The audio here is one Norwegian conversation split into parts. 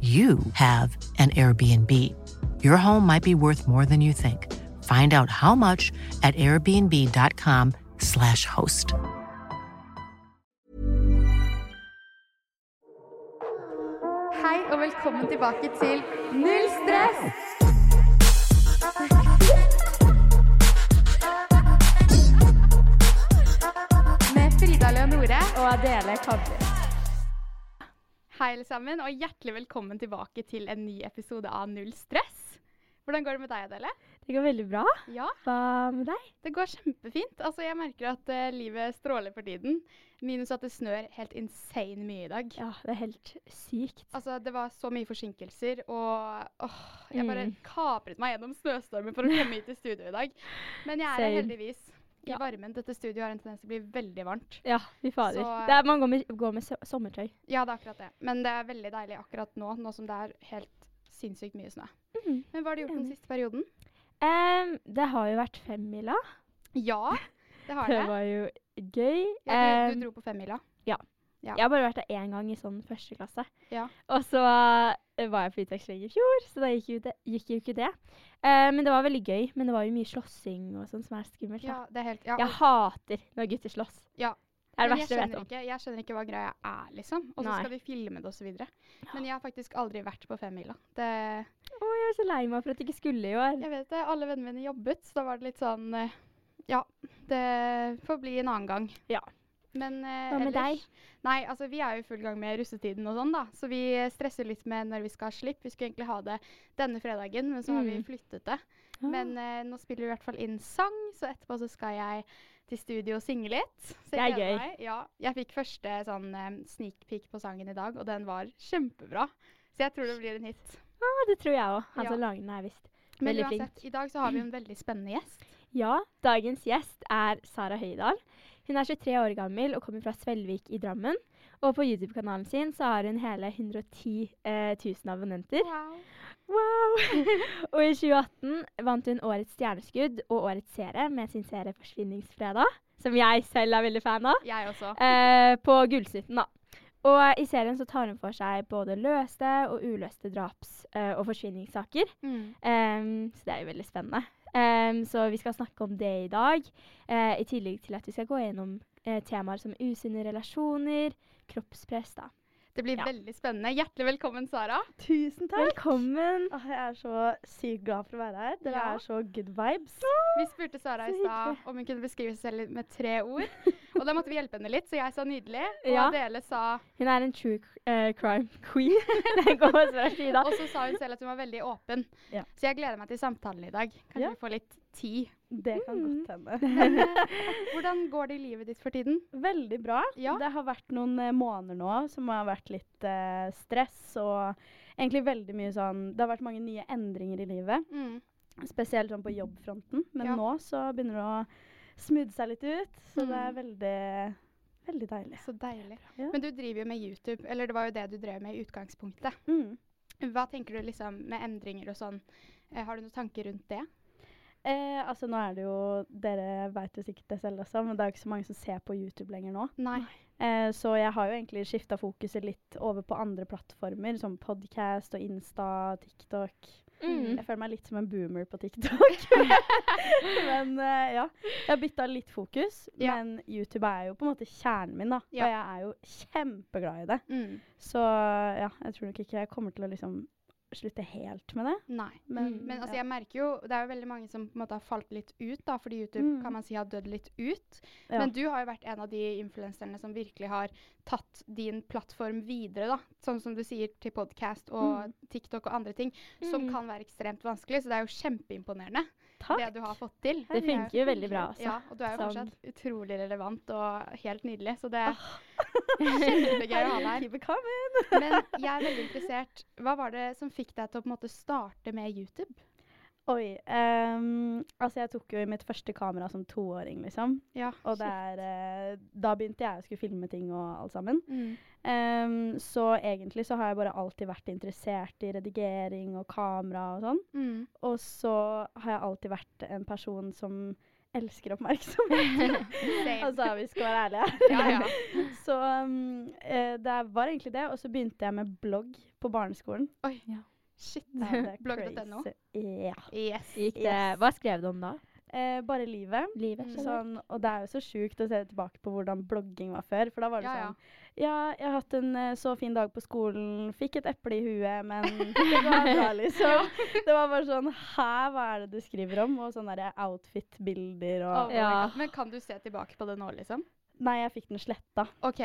you have an Airbnb. Your home might be worth more than you think. Find out how much at airbnb.com/slash host. Hei og velkommen tilbake til Null stress! Med Frida Leonore og Adele Kabri. Hei, alle sammen, og hjertelig velkommen tilbake til en ny episode av Null stress. Hvordan går det med deg, Adele? Det går veldig bra. Ja, Hva med deg? det går kjempefint. Altså, jeg merker at uh, livet stråler for tiden. Minus at det snør helt insane mye i dag. Ja, det er helt sykt. Altså, det var så mye forsinkelser, og åh, jeg bare Mm. kapret meg gjennom snøstormen for å komme hit til studio i dag. Men jeg er her heldigvis i Ja. varmen. Dette studioet har en tendens til å bli veldig varmt. Ja, fy fader. Er, man går med, går med sommertøy. Ja, det er akkurat det. Men det er veldig deilig akkurat nå, nå som det er helt sinnssykt mye snø. Mhm. Men hva har du gjort den siste perioden? Um, det har jo vært femmila. Ja, det har Det det. var jo gøy. Ja, du, du dro på femmila. ja. Ja. Jeg har bare vært der én gang i sånn første klasse. Ja. Og så eh, var jeg på utveksling i fjor, så da gikk det, gikk jo ikke det. Uh, men det var veldig gøy. Men det var jo mye slåssing og sånn som er skummelt. Ja, det er helt ja, Jeg og- hater når gutter slåss. Ja. Det er det verste jeg vet om. ikke, jeg skjønner ikke hva greia er, liksom. Og så skal vi filme det osv. Men jeg har faktisk aldri vært på femmila. Det Å, jeg er så lei meg for at jeg ikke skulle i år. Jeg vet det. Alle vennene mine jobbet, så da var det litt sånn eh, Ja, det får bli en annen gang. Ja. Men eh, Hva med ellers Nei, altså vi er jo i full gang med russetiden og sånn, da. Så vi stresser litt med når vi skal ha slipp. Vi skulle egentlig ha det denne fredagen, men så har vi Mm. flyttet det. Men eh, nå spiller vi i hvert fall inn sang, så etterpå så skal jeg til studio og synge litt. Så Det er gøy. Meg. Ja, jeg fikk første sånn eh, sneak peek på sangen i dag, og den var kjempebra. Så jeg tror det blir en hit. Ah, det tror jeg òg. Han Ja. som lager den, er visst Men veldig uansett, flink. i dag så har vi en veldig spennende gjest. Ja, dagens gjest er Sara Høydahl. Hun er 23 år gammel og kommer fra Svelvik i Drammen. Og på YouTube-kanalen sin så har hun hele 110 eh, 000 abonnenter. Wow. Wow! og i 2018 vant hun Årets stjerneskudd og Årets serie med sin serie 'Forsvinningsfredag', som jeg selv er veldig fan av, Jeg også. eh, på Gullsnutten, da. Og i serien så tar hun for seg både løste og uløste draps- eh, og forsvinningssaker. Mm. Um, så det er jo veldig spennende. Ehm, så vi skal snakke om det i dag. Uh, I tillegg til at vi skal gå gjennom uh, temaer som usunne relasjoner, kroppspress. da. Det blir Ja. veldig spennende. Hjertelig velkommen, Sara. Tusen takk. Velkommen! Åh, jeg er så sykt glad for å være her. Dere Ja. er så good vibes. Vi spurte Sara i stad om hun kunne beskrive seg selv med tre ord. Og da måtte vi hjelpe henne litt, så jeg sa nydelig. Og Ja. Adele sa Hun er en true eh, crime queen. det går fra Frida. Og så sa hun selv at hun var veldig åpen. Ja. Så jeg gleder meg til samtalen i dag. Kanskje Ja. vi får litt tid. Det kan Mm. godt hende. Eh, hvordan går det i livet ditt for tiden? Veldig bra. Ja. Det har vært noen eh, måneder nå som har vært litt eh, stress og egentlig veldig mye sånn Det har vært mange nye endringer i livet. Mm. Spesielt sånn på jobbfronten. Men Ja. nå så begynner det å smoothe seg litt ut. Så det er Mm. veldig, veldig deilig. Så deilig. Ja. Men du driver jo med YouTube, eller det var jo det du drev med i utgangspunktet. Mm. Hva tenker du liksom med endringer og sånn? Har du noen tanker rundt det? Eh, altså nå er det jo Dere vet jo sikkert det selv også, men det er jo ikke så mange som ser på YouTube lenger nå. Nei. Eh, så jeg har jo egentlig skifta fokuset litt over på andre plattformer, som podcast og Insta, TikTok. Mm. Jeg føler meg litt som en boomer på TikTok. men uh, ja. Jeg har bytta litt fokus, Ja. men YouTube er jo på en måte kjernen min, da. Ja. Og jeg er jo kjempeglad i det. Mm. Så ja, jeg tror nok ikke jeg kommer til å liksom slutte helt med det. Nei. Men, Mm. Men altså, ja. jeg merker jo Det er jo veldig mange som på en måte har falt litt ut, da, fordi YouTube Mm. kan man si har dødd litt ut. Ja. Men du har jo vært en av de influenserne som virkelig har tatt din plattform videre, da. Sånn som du sier til podkast og Mm. TikTok og andre ting, som Mm. kan være ekstremt vanskelig. Så det er jo kjempeimponerende Takk. det du har fått til. Det er funker jo veldig bra, altså. Ja, og du er jo Sånn. fortsatt utrolig relevant og helt nydelig, så det er kjempegøy å ha deg her. Men jeg er veldig interessert. Hva var det som fikk deg til å på en måte starte med YouTube? Oi. Um, altså, jeg tok jo i mitt første kamera som toåring, liksom. Ja, Og der, er, eh, da begynte jeg å skulle filme ting og alt sammen. Mm. Um, så egentlig så har jeg bare alltid vært interessert i redigering og kamera og sånn. Mm. Og så har jeg alltid vært en person som elsker oppmerksomhet. Altså, vi skal være ærlige. Ja, ja. Så um, uh, det var egentlig det. Og så begynte jeg med blogg på barneskolen. Oi. Shit. Ja, Blogg.no? Ja. Yes. Gikk det, Yes. hva skrev du om da? Eh, bare livet. Livet? Mm. Sånn, og det er jo så sjukt å se tilbake på hvordan blogging var før. For da var det Ja, ja. sånn Ja, jeg har hatt en eh, så fin dag på skolen, fikk et eple i huet, men det var bra, liksom. Det var bare sånn Hæ, hva er det du skriver om? Og sånne der outfit-bilder og Oh. Men kan du se tilbake på det nå, liksom? Nei, jeg fikk den sletta. OK.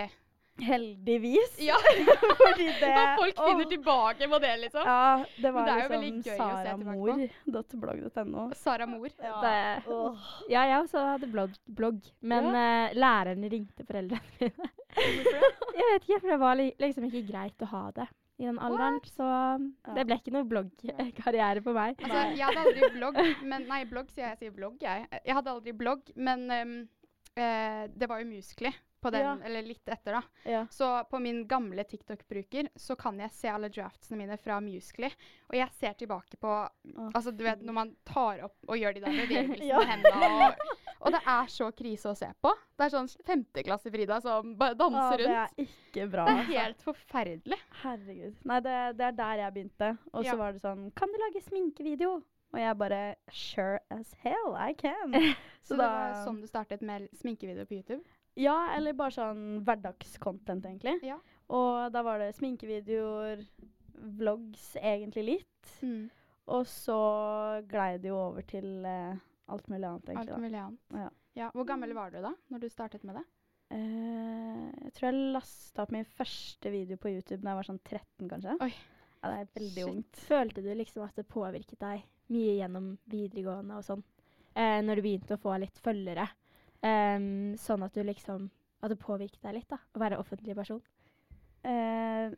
Heldigvis. Ja, Fordi det og folk finner tilbake på det, liksom. Ja, det var det liksom saramor.blogg.no. Saramor. Ja. Det- Ja, jeg også hadde blogg, blogg men eh, læreren ringte foreldrene mine. jeg vet ikke, for det var li liksom ikke greit å ha det i den alderen. Så det ble ikke noe bloggkarriere på meg. Altså, jeg hadde aldri blogg, men Nei, blogg sier jeg. Jeg sier blogg, jeg. Jeg hadde aldri blogg, men um, uh, det var jo Musely på den, Ja. eller litt etter, da. Ja. Så på min gamle TikTok-bruker så kan jeg se alle draftsene mine fra Musically. Og jeg ser tilbake på oh. Altså, du vet når man tar opp og gjør de der bevegelsene Ja. med hendene og Og det er så krise å se på. Det er sånn femteklasse Frida som bare danser rundt. danser det er ikke bra. Det er altså. helt forferdelig. Herregud. Nei, det, det er der jeg begynte. Og så var det sånn Kan du lage sminkevideo? Og jeg bare Sure as hell I can. Så, Så det var sånn du startet med sminkevideo på YouTube? Ja, eller bare sånn hverdagscontent, egentlig. Ja. Og da var det sminkevideoer, vlogs egentlig litt. Mm. Og så glei det jo over til eh, alt mulig annet, egentlig. Alt mulig annet. Ja. Ja. Hvor gammel var du da når du startet med det? Eh, jeg tror jeg lasta opp min første video på YouTube da jeg var sånn 13, kanskje. Oi. Ja, det er veldig Shit. ungt. Følte du liksom at det påvirket deg mye gjennom videregående og sånn? Eh, når du begynte å få litt følgere? Ehm, sånn at du liksom At det påvirket deg litt, da? Å være offentlig person? Uh,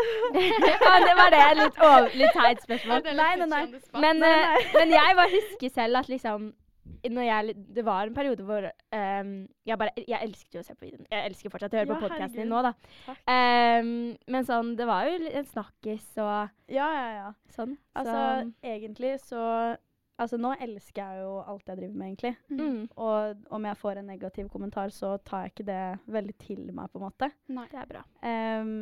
ja, det var det. Litt, over, litt teit spørsmål. er Nei, nei, nei. Men, Nei, eh, men jeg bare husker selv at liksom jeg, Det var en periode hvor um, jeg bare Jeg elsket jo å se på videoen. Jeg elsker fortsatt å høre Ja, på podkasten din nå, da. Ehm, men sånn, det var jo en snakkis og ja, ja, ja. sånn. Altså, så, egentlig så Altså, nå elsker jeg jo alt jeg driver med, egentlig. mm, Og om jeg får en negativ kommentar, så tar jeg ikke det veldig til meg, på en måte. Nei. det er bra. Um,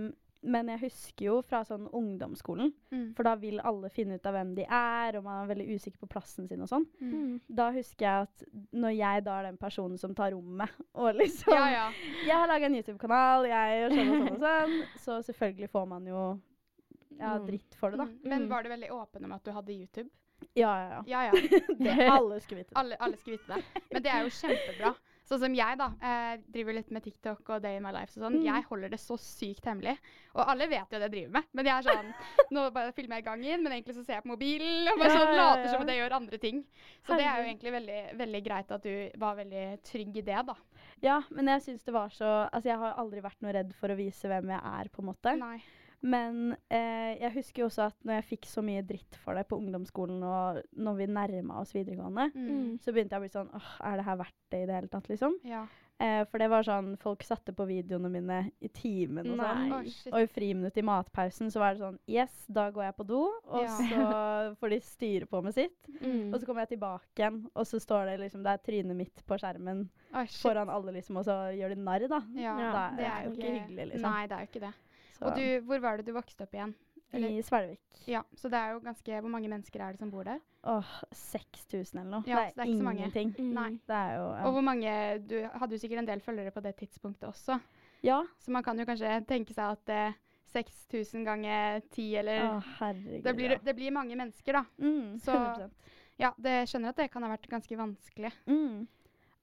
men jeg husker jo fra sånn ungdomsskolen, Mm. for da vil alle finne ut av hvem de er, og man er veldig usikker på plassen sin og sånn. Mm. Mm. Da husker jeg at når jeg da er den personen som tar rommet, og liksom Ja, ja. Jeg har laga en YouTube-kanal, jeg gjør sånn og sånn og sånn, så selvfølgelig får man jo ja, Mm. dritt for det, da. Mm. Men Mm. var du veldig åpen om at du hadde YouTube? Ja, ja, ja. Ja, ja. Det, alle skulle vite det. Alle, alle skal vite det. Men det er jo kjempebra. Sånn som jeg, da. Eh, driver litt med TikTok og Day in my life og sånn. Mm. Jeg holder det så sykt hemmelig. Og alle vet jo det jeg driver med. Men jeg er sånn Nå bare filmer jeg gangen, men egentlig så ser jeg på mobilen. Og bare sånn ja, later som at jeg gjør andre ting. Så det er jo egentlig veldig, veldig greit at du var veldig trygg i det, da. Ja, men jeg syns det var så Altså, jeg har aldri vært noe redd for å vise hvem jeg er, på en måte. Nei. Men eh, jeg husker jo også at når jeg fikk så mye dritt for det på ungdomsskolen, og når vi nærma oss videregående, Mm. så begynte jeg å bli sånn åh, er det her verdt det i det hele tatt, liksom? Ja. Eh, for det var sånn Folk satte på videoene mine i timen og sånn. Oh. Og i friminuttet i matpausen så var det sånn Yes, da går jeg på do, og Ja. så får de styre på med sitt. Mm. Og så kommer jeg tilbake igjen, og så står det liksom Det er trynet mitt på skjermen oh, foran alle, liksom, og så gjør de narr, da. Ja, Ja, det er jo ikke hyggelig, liksom. Nei, det er jo ikke det. Så, Og du, hvor var det du vokste opp igjen? Eller- I Svelvik. Ja, så det er jo ganske Hvor mange mennesker er det som bor der? Åh, 6000 eller noe. Ja, så det er ikke så mange. ingenting. Mm. Nei. Det er jo ja. Og hvor mange Du hadde jo sikkert en del følgere på det tidspunktet også. ja. Så man kan jo kanskje tenke seg at eh, 6000 ganger 10, eller Åh, herregud. det, blir, ja. det blir mange mennesker, da. Mm, så- 100 Ja, det skjønner at det kan ha vært ganske vanskelig. Mm.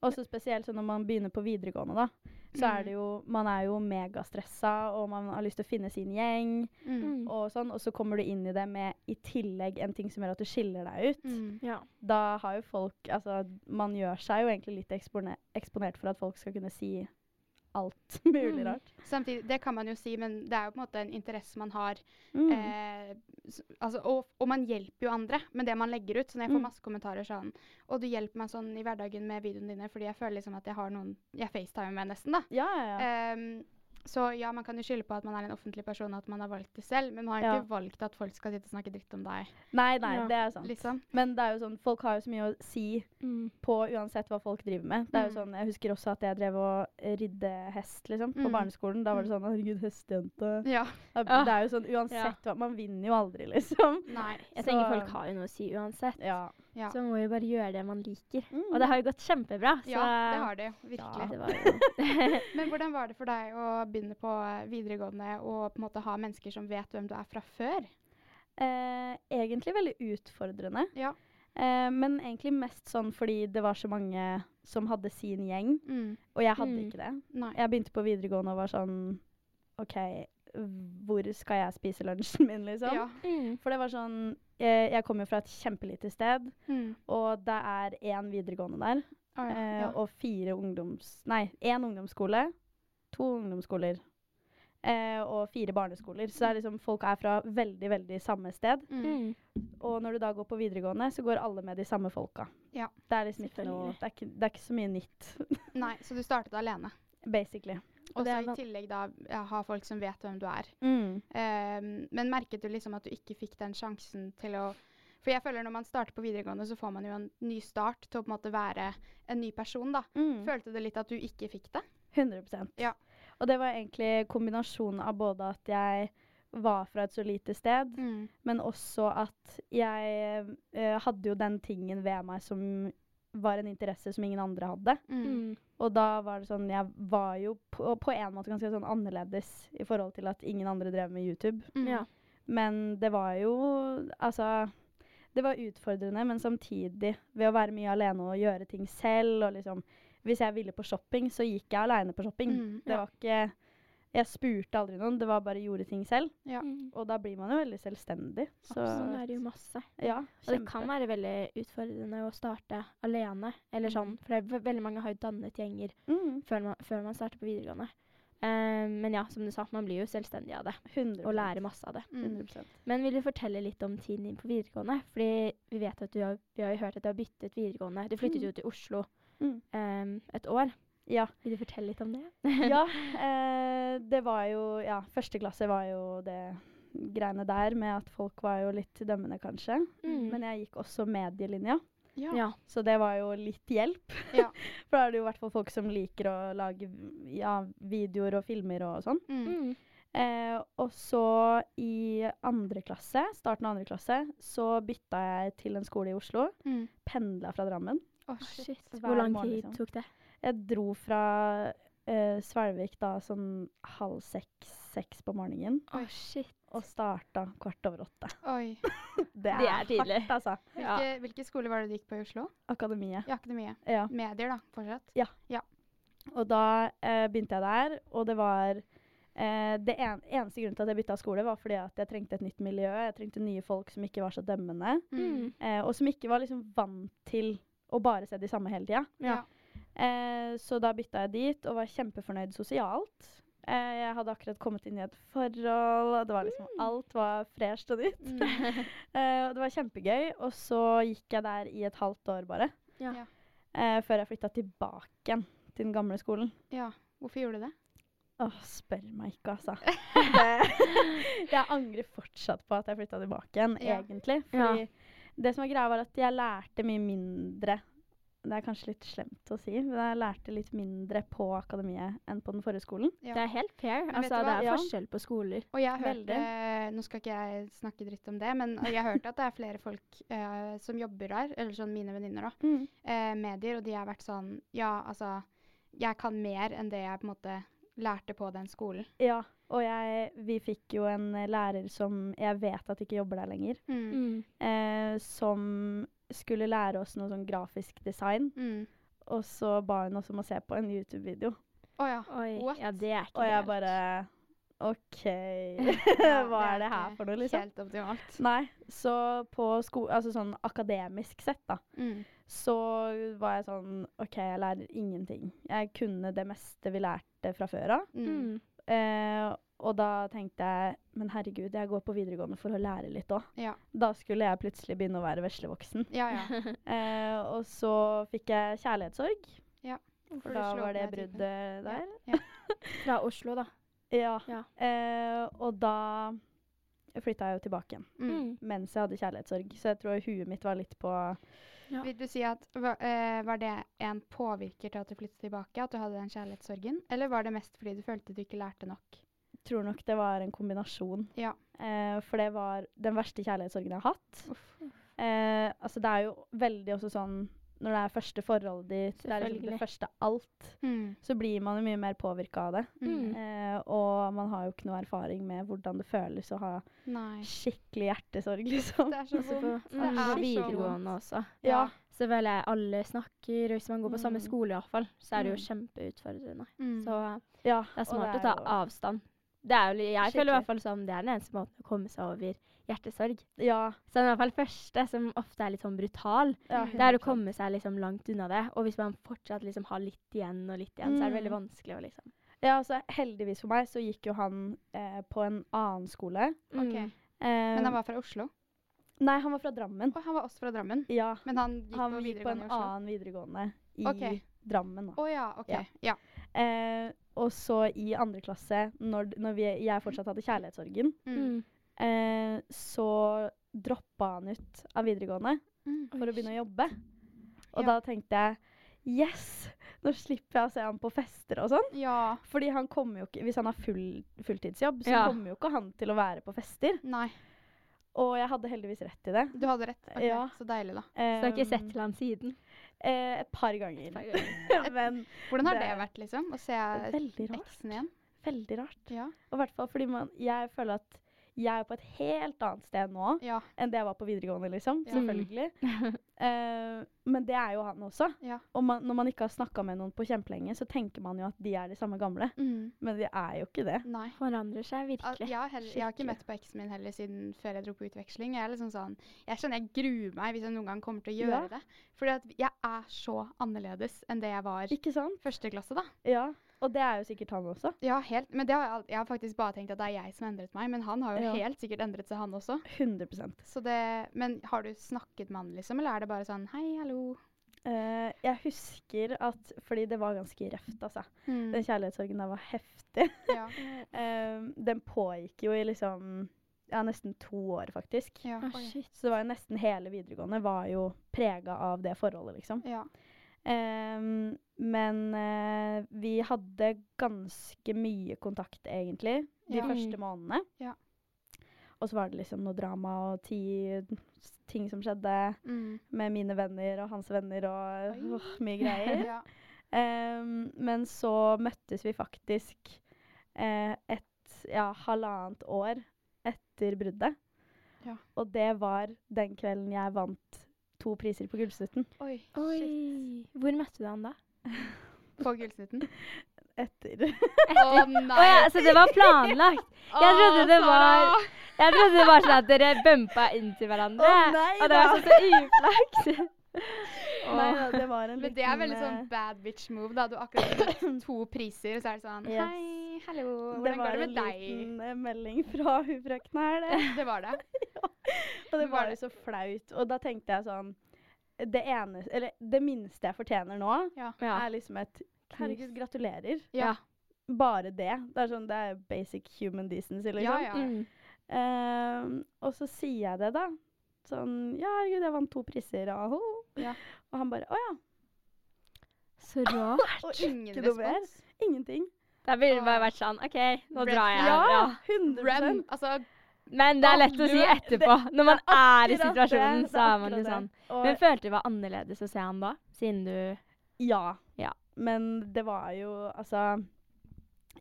Også spesielt sånn når man begynner på videregående, da. Så er Mm. det jo Man er jo megastressa, og man har lyst til å finne sin gjeng Mm. Mm. og sånn, og så kommer du inn i det med i tillegg en ting som gjør at du skiller deg ut. Mm. Ja. Da har jo folk Altså, man gjør seg jo egentlig litt eksponert for at folk skal kunne si alt mulig Mm. rart. Samtidig, det kan man jo si, men det er jo på en måte en interesse man har. Mm. Eh, altså, og, og man hjelper jo andre med det man legger ut. Så når jeg får Mm. masse kommentarer sånn Og du hjelper meg sånn i hverdagen med videoene dine fordi jeg føler liksom at jeg har noen jeg facetimer med, nesten, da. Ja, ja, ja. Ehm, så ja, man kan jo skylde på at man er en offentlig person og at man har valgt det selv, men man har Ja. ikke valgt at folk skal sitte og snakke dritt om deg, Nei, nei, Ja. det er sant. liksom. Men det er jo sånn, folk har jo så mye å si Mm. på uansett hva folk driver med. Det er jo Mm. sånn, Jeg husker også at jeg drev og ridde hest liksom, på Mm. barneskolen. Da var det sånn 'herregud, hestejente'. Ja. Det er, Ja. det er jo sånn uansett hva Man vinner jo aldri, liksom. Nei. Jeg Så- tenker folk har jo noe å si uansett. Ja. Ja. Så man må jo bare gjøre det man liker. Mm. Og det har jo gått kjempebra. Så ja, det har det jo. Virkelig. Ja. det var jo Men hvordan var det for deg å begynne på eh, videregående og på en måte ha mennesker som vet hvem du er fra før? Eh, egentlig veldig utfordrende. Ja. Eh, men egentlig mest sånn fordi det var så mange som hadde sin gjeng, Mm. og jeg hadde Mm. ikke det. Nei. Jeg begynte på videregående og var sånn OK, hvor skal jeg spise lunsjen min, liksom? Ja. mm. For det var sånn Jeg, Jeg kommer jo fra et kjempelite sted, Mm. og det er én videregående der. Eh, ja. Og fire ungdoms... Nei, én ungdomsskole, to ungdomsskoler eh, og fire barneskoler. Så er liksom, folk er fra veldig, veldig samme sted. Mm. Og når du da går på videregående, så går alle med de samme folka. Ja. Det er liksom ikke noe det er ikke, det er ikke så mye nytt, Nei, så du startet alene. basically. Og så i tillegg da ja, ha folk som vet hvem du er. Mm. Um, men merket du liksom at du ikke fikk den sjansen til å For jeg føler når man starter på videregående, så får man jo en ny start til å på en måte være en ny person, da. Mm. Følte du litt at du ikke fikk det? 100% Ja. Og det var egentlig kombinasjonen av både at jeg var fra et så lite sted, Mm. men også at jeg eh, hadde jo den tingen ved meg som var en interesse som ingen andre hadde. Mm. Mm. Og da var det sånn Jeg var jo på, på en måte ganske sånn annerledes i forhold til at ingen andre drev med YouTube. Mm. Ja. Men det var jo Altså Det var utfordrende, men samtidig, ved å være mye alene og gjøre ting selv og liksom Hvis jeg ville på shopping, så gikk jeg aleine på shopping. Mm. Det var ikke Jeg spurte aldri noen, det var bare gjorde ting selv. Ja. Mm. Og da blir man jo veldig selvstendig. Så Sånn er det jo masse. ja, Og det kan være veldig utfordrende å starte alene. Eller sånn, for det er veldig mange har jo dannet gjenger mm, før man, før man starter på videregående. Eh, men ja, som du sa, man blir jo selvstendig av det. 100 Og lærer masse av det. Mm. 100 Men vil du fortelle litt om tiden din på videregående? Fordi vi vet at du har, vi har jo hørt at du har byttet videregående. Du flyttet Mm. jo til Oslo Mm. um, et år. Ja. Vil du fortelle litt om det? ja eh, det var jo Ja, første klasse var jo det greiene der med at folk var jo litt dømmende, kanskje. Mm. Men jeg gikk også medielinja, Ja. Ja. så det var jo litt hjelp. Ja. For da er det jo i hvert fall folk som liker å lage ja, videoer og filmer og sånn. Mm. Mm. Eh, og så i andre klasse, starten av andre klasse, så bytta jeg til en skole i Oslo. Mm. Pendla fra Drammen. Å, Shit. Hvor lang morgen, tid liksom. tok det? Jeg dro fra uh, Svelvik da sånn halv seks-seks på morgenen. Oh, shit. Og starta kvart over åtte. Oi. Det er, Det er tidlig. hardt, altså. Ja. Hvilke, skole var det du gikk på i Oslo? Akademiet. Ja, Akademiet. Ja. Medier, da, fortsatt. Ja. Og da uh, begynte jeg der, og det var eh, Det en, eneste grunnen til at jeg bytta skole, var fordi at jeg trengte et nytt miljø. Jeg trengte nye folk som ikke var så dømmende, Mm. eh, og som ikke var liksom vant til å bare se de samme hele tida. Ja. Eh, så da bytta jeg dit, og var kjempefornøyd sosialt. Eh, jeg hadde akkurat kommet inn i et forhold, og det var liksom alt var fresht og nytt. Mm. Eh, og det var kjempegøy. Og så gikk jeg der i et halvt år bare. Ja. Eh, før jeg flytta tilbake igjen til den gamle skolen. ja. Hvorfor gjorde du det? Åh, spør meg ikke, altså. Det, jeg angrer fortsatt på at jeg flytta tilbake igjen, Ja. egentlig. Ja. Det som var greia, var at jeg lærte mye mindre Det er kanskje litt slemt å si, men jeg lærte litt mindre på akademiet enn på den forrige skolen. Ja. Det er helt fair. Altså, det er Ja. forskjell på skoler. Og jeg hørte, Veldig. eh, Nå skal ikke jeg snakke dritt om det, men jeg hørte at det er flere folk uh, som jobber der, eller sånn mine venninner, da. Eh, medier, og de har vært sånn Ja, altså Jeg kan mer enn det jeg på en måte lærte på den skolen. Ja, Og jeg, vi fikk jo en lærer som jeg vet at ikke jobber der lenger, Mm. Mm. eh, som skulle lære oss noe sånn grafisk design. Mm. Og så ba hun oss om å se på en YouTube-video. Oh, ja. Oi. What? Ja, det er ikke Og jeg helt. bare OK, hva er det her for noe, liksom? Helt optimalt. Nei, så på sko altså sånn akademisk sett, da, Mm. så var jeg sånn OK, jeg lærer ingenting. Jeg kunne det meste vi lærte fra før av. Mm. Eh, og da tenkte jeg men herregud, jeg går på videregående for å lære litt òg. Ja. Da skulle jeg plutselig begynne å være veslevoksen. Ja, ja. Eh, og så fikk jeg kjærlighetssorg, Ja. for da var det bruddet der. Ja. Fra Oslo, da. Ja. Ja. Eh, og da flytta jeg jo tilbake igjen Mm. Mm. mens jeg hadde kjærlighetssorg. Så jeg tror huet mitt var litt på Ja. Vil du si at va- eh, Var det en påvirker til at du flyttet tilbake? At du hadde den kjærlighetssorgen? Eller var det mest fordi du følte du ikke lærte nok? Jeg Tror nok det var en kombinasjon. Ja. Eh, for det var den verste kjærlighetssorgen jeg har hatt. Eh, altså det er jo veldig også sånn når det er første forholdet ditt, det er liksom det første alt, Mm. så blir man jo mye mer påvirka av det. Mm. Eh, og man har jo ikke noe erfaring med hvordan det føles å ha Nei. skikkelig hjertesorg, liksom. Det er så Også vondt. mm, Det er så videregående også. Ja. Så føler jeg alle snakker, og hvis man går på samme Mm. skole iallfall, så er det jo Mm. kjempeutfordrende. Mm. Så ja. det er smart det å ta er jo- avstand. Det er jo, jeg jeg føler i hvert fall som det er den eneste måten å komme seg over hjertesorg. Ja. Så den i hvert fall første, som ofte er litt sånn brutal, ja Mm. det er å komme seg liksom langt unna det. Og hvis man fortsatt liksom har litt igjen og litt igjen, så er det veldig Mm. vanskelig å liksom Ja, altså heldigvis for meg så gikk jo han eh, på en annen skole. Ok. Mm. Eh, Men han var fra Oslo? Nei, han var fra Drammen. Og han var også fra Drammen? Ja. Men han gikk Han på gikk på en i Oslo? annen videregående i okay. Drammen. da. Å ja, OK. Ja. Ja. Eh, og så i andre klasse, når, når vi, jeg fortsatt hadde kjærlighetssorgen, Mm. Eh, så droppa han ut av videregående Mm. for å begynne å jobbe. Og Ja. da tenkte jeg yes! Nå slipper jeg å se han på fester og sånn. Ja. Fordi han kommer jo ikke, hvis han har full, fulltidsjobb, så Ja. kommer jo ikke han til å være på fester. Nei. Og jeg hadde heldigvis rett i det. Du hadde rett. okay. Ja. Så deilig, da. Så jeg har ikke Um, sett til han siden. eh, et par ganger. Men Hvordan har Det- det, vært, liksom? Å se eksen igjen? Veldig rart. Ja. Og i hvert fall fordi man, jeg føler at jeg er på et helt annet sted nå Ja. enn det jeg var på videregående, liksom. Ja. Selvfølgelig. uh, men det er jo han også. Ja. Og man, når man ikke har snakka med noen på kjempelenge, så tenker man jo at de er de samme gamle. Mm. Men de er jo ikke det. Nei. Forandrer seg Al- virkelig. Jeg har, heller, jeg har ikke møtt på eksen min heller siden før jeg dro på utveksling. Jeg er liksom sånn, jeg skjønner jeg gruer meg hvis jeg noen gang kommer til å gjøre Ja. det. Fordi at jeg er så annerledes enn det jeg var første klasse, da. Ja. Og det er jo sikkert han også. Ja, helt. Men det har jeg, jeg har faktisk bare tenkt at det er jeg som har endret meg, men han har jo Ja. helt sikkert endret seg, han også. 100% Så det, men har du snakket med han, liksom, eller er det bare sånn hei, hallo? Uh, Jeg husker at Fordi det var ganske røft, altså. Mm. Den kjærlighetssorgen der var heftig. Ja. uh, den pågikk jo i liksom ja, nesten to år, faktisk. Ja. Oh, shit. Så det var jo nesten hele videregående var jo prega av det forholdet, liksom. ja. Ehm, men eh, vi hadde ganske mye kontakt, egentlig, de Ja. første månedene. Ja. Og så var det liksom noe drama og ti ting som skjedde Mm. med mine venner og hans venner og Oi. mye greier. ja. um, men så møttes vi faktisk eh, et ja, halvannet år etter bruddet. Ja. Og det var den kvelden jeg vant to priser på Gullsnutten. Oi. Oi. Hvor møtte du han da? På gullsnutten. Etter Å nei! Å ja, så det var planlagt? Jeg trodde det var Jeg trodde det var sånn at dere bumpa inntil hverandre. Å, nei og det var sånn så uflaks. Nei da, det var en Men det er veldig sånn eh, bad bitch move, da. Du har akkurat fått to priser, og så er det sånn Yes. Hei, hallo, Det hvordan var går det en med deg? liten eh, melding fra hun frøkna her, det. Det var det. Og det Var var det- jo så flaut. Og da tenkte jeg sånn Det ene Eller det minste jeg fortjener nå, Ja. Er liksom et Herregud, gratulerer. Ja. Bare det. Det er sånn, det er basic human decency, liksom. Ja, ja. Mm. Ehm, og så sier jeg det, da. Sånn Ja, herregud, jeg vant to priser. Aho. Ja. Og han bare Å ja. Så rart. Og Ingen ikke respons. Ingenting. Da ville det bare vært sånn OK, nå Red drar jeg. Ja. 100 Run. Altså, Men det er lett å si etterpå. Når man er i situasjonen, det, så er man jo sånn. Og Men følte du det var annerledes å se han da? Siden du ja. Ja. Men det var jo Altså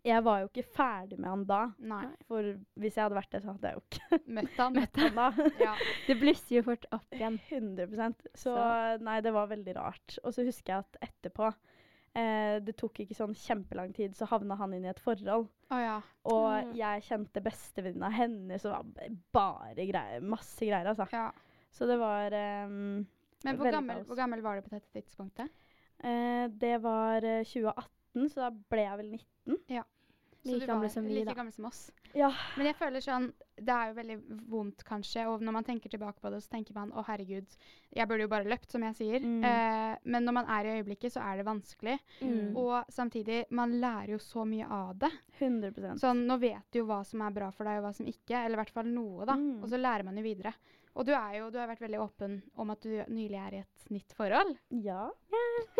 jeg var jo ikke ferdig med han da. Nei. For hvis jeg hadde vært det, så hadde jeg jo ikke Møtt han. møtt han da. Ja. Det blusser jo fort opp igjen. 100 Så, Så- nei, det var veldig rart. Og så husker jeg at etterpå eh, Det tok ikke sånn kjempelang tid, så havna han inn i et forhold. Oh, ja. Og Mm. jeg kjente bestevenninna hennes, og var bare greier. Masse greier, altså. ja. Så det var ehm, Men hvor gammel, hvor gammel var du på dette tidspunktet? eh, Det var eh, 2018, så da ble jeg vel 19. Så Like du gamle som vi, like da. gammel som oss. Ja. Men jeg føler sånn Det er jo veldig vondt, kanskje. Og når man tenker tilbake på det, så tenker man å herregud, jeg burde jo bare løpt, som jeg sier. Mm. Eh, men når man er i øyeblikket, så er det vanskelig. Mm. Og samtidig, man lærer jo så mye av det. 100% Sånn, nå vet du jo hva som er bra for deg, og hva som ikke. Eller i hvert fall noe, da. Mm. Og så lærer man jo videre. Og du er jo, du har vært veldig åpen om at du nylig er i et nytt forhold. Ja.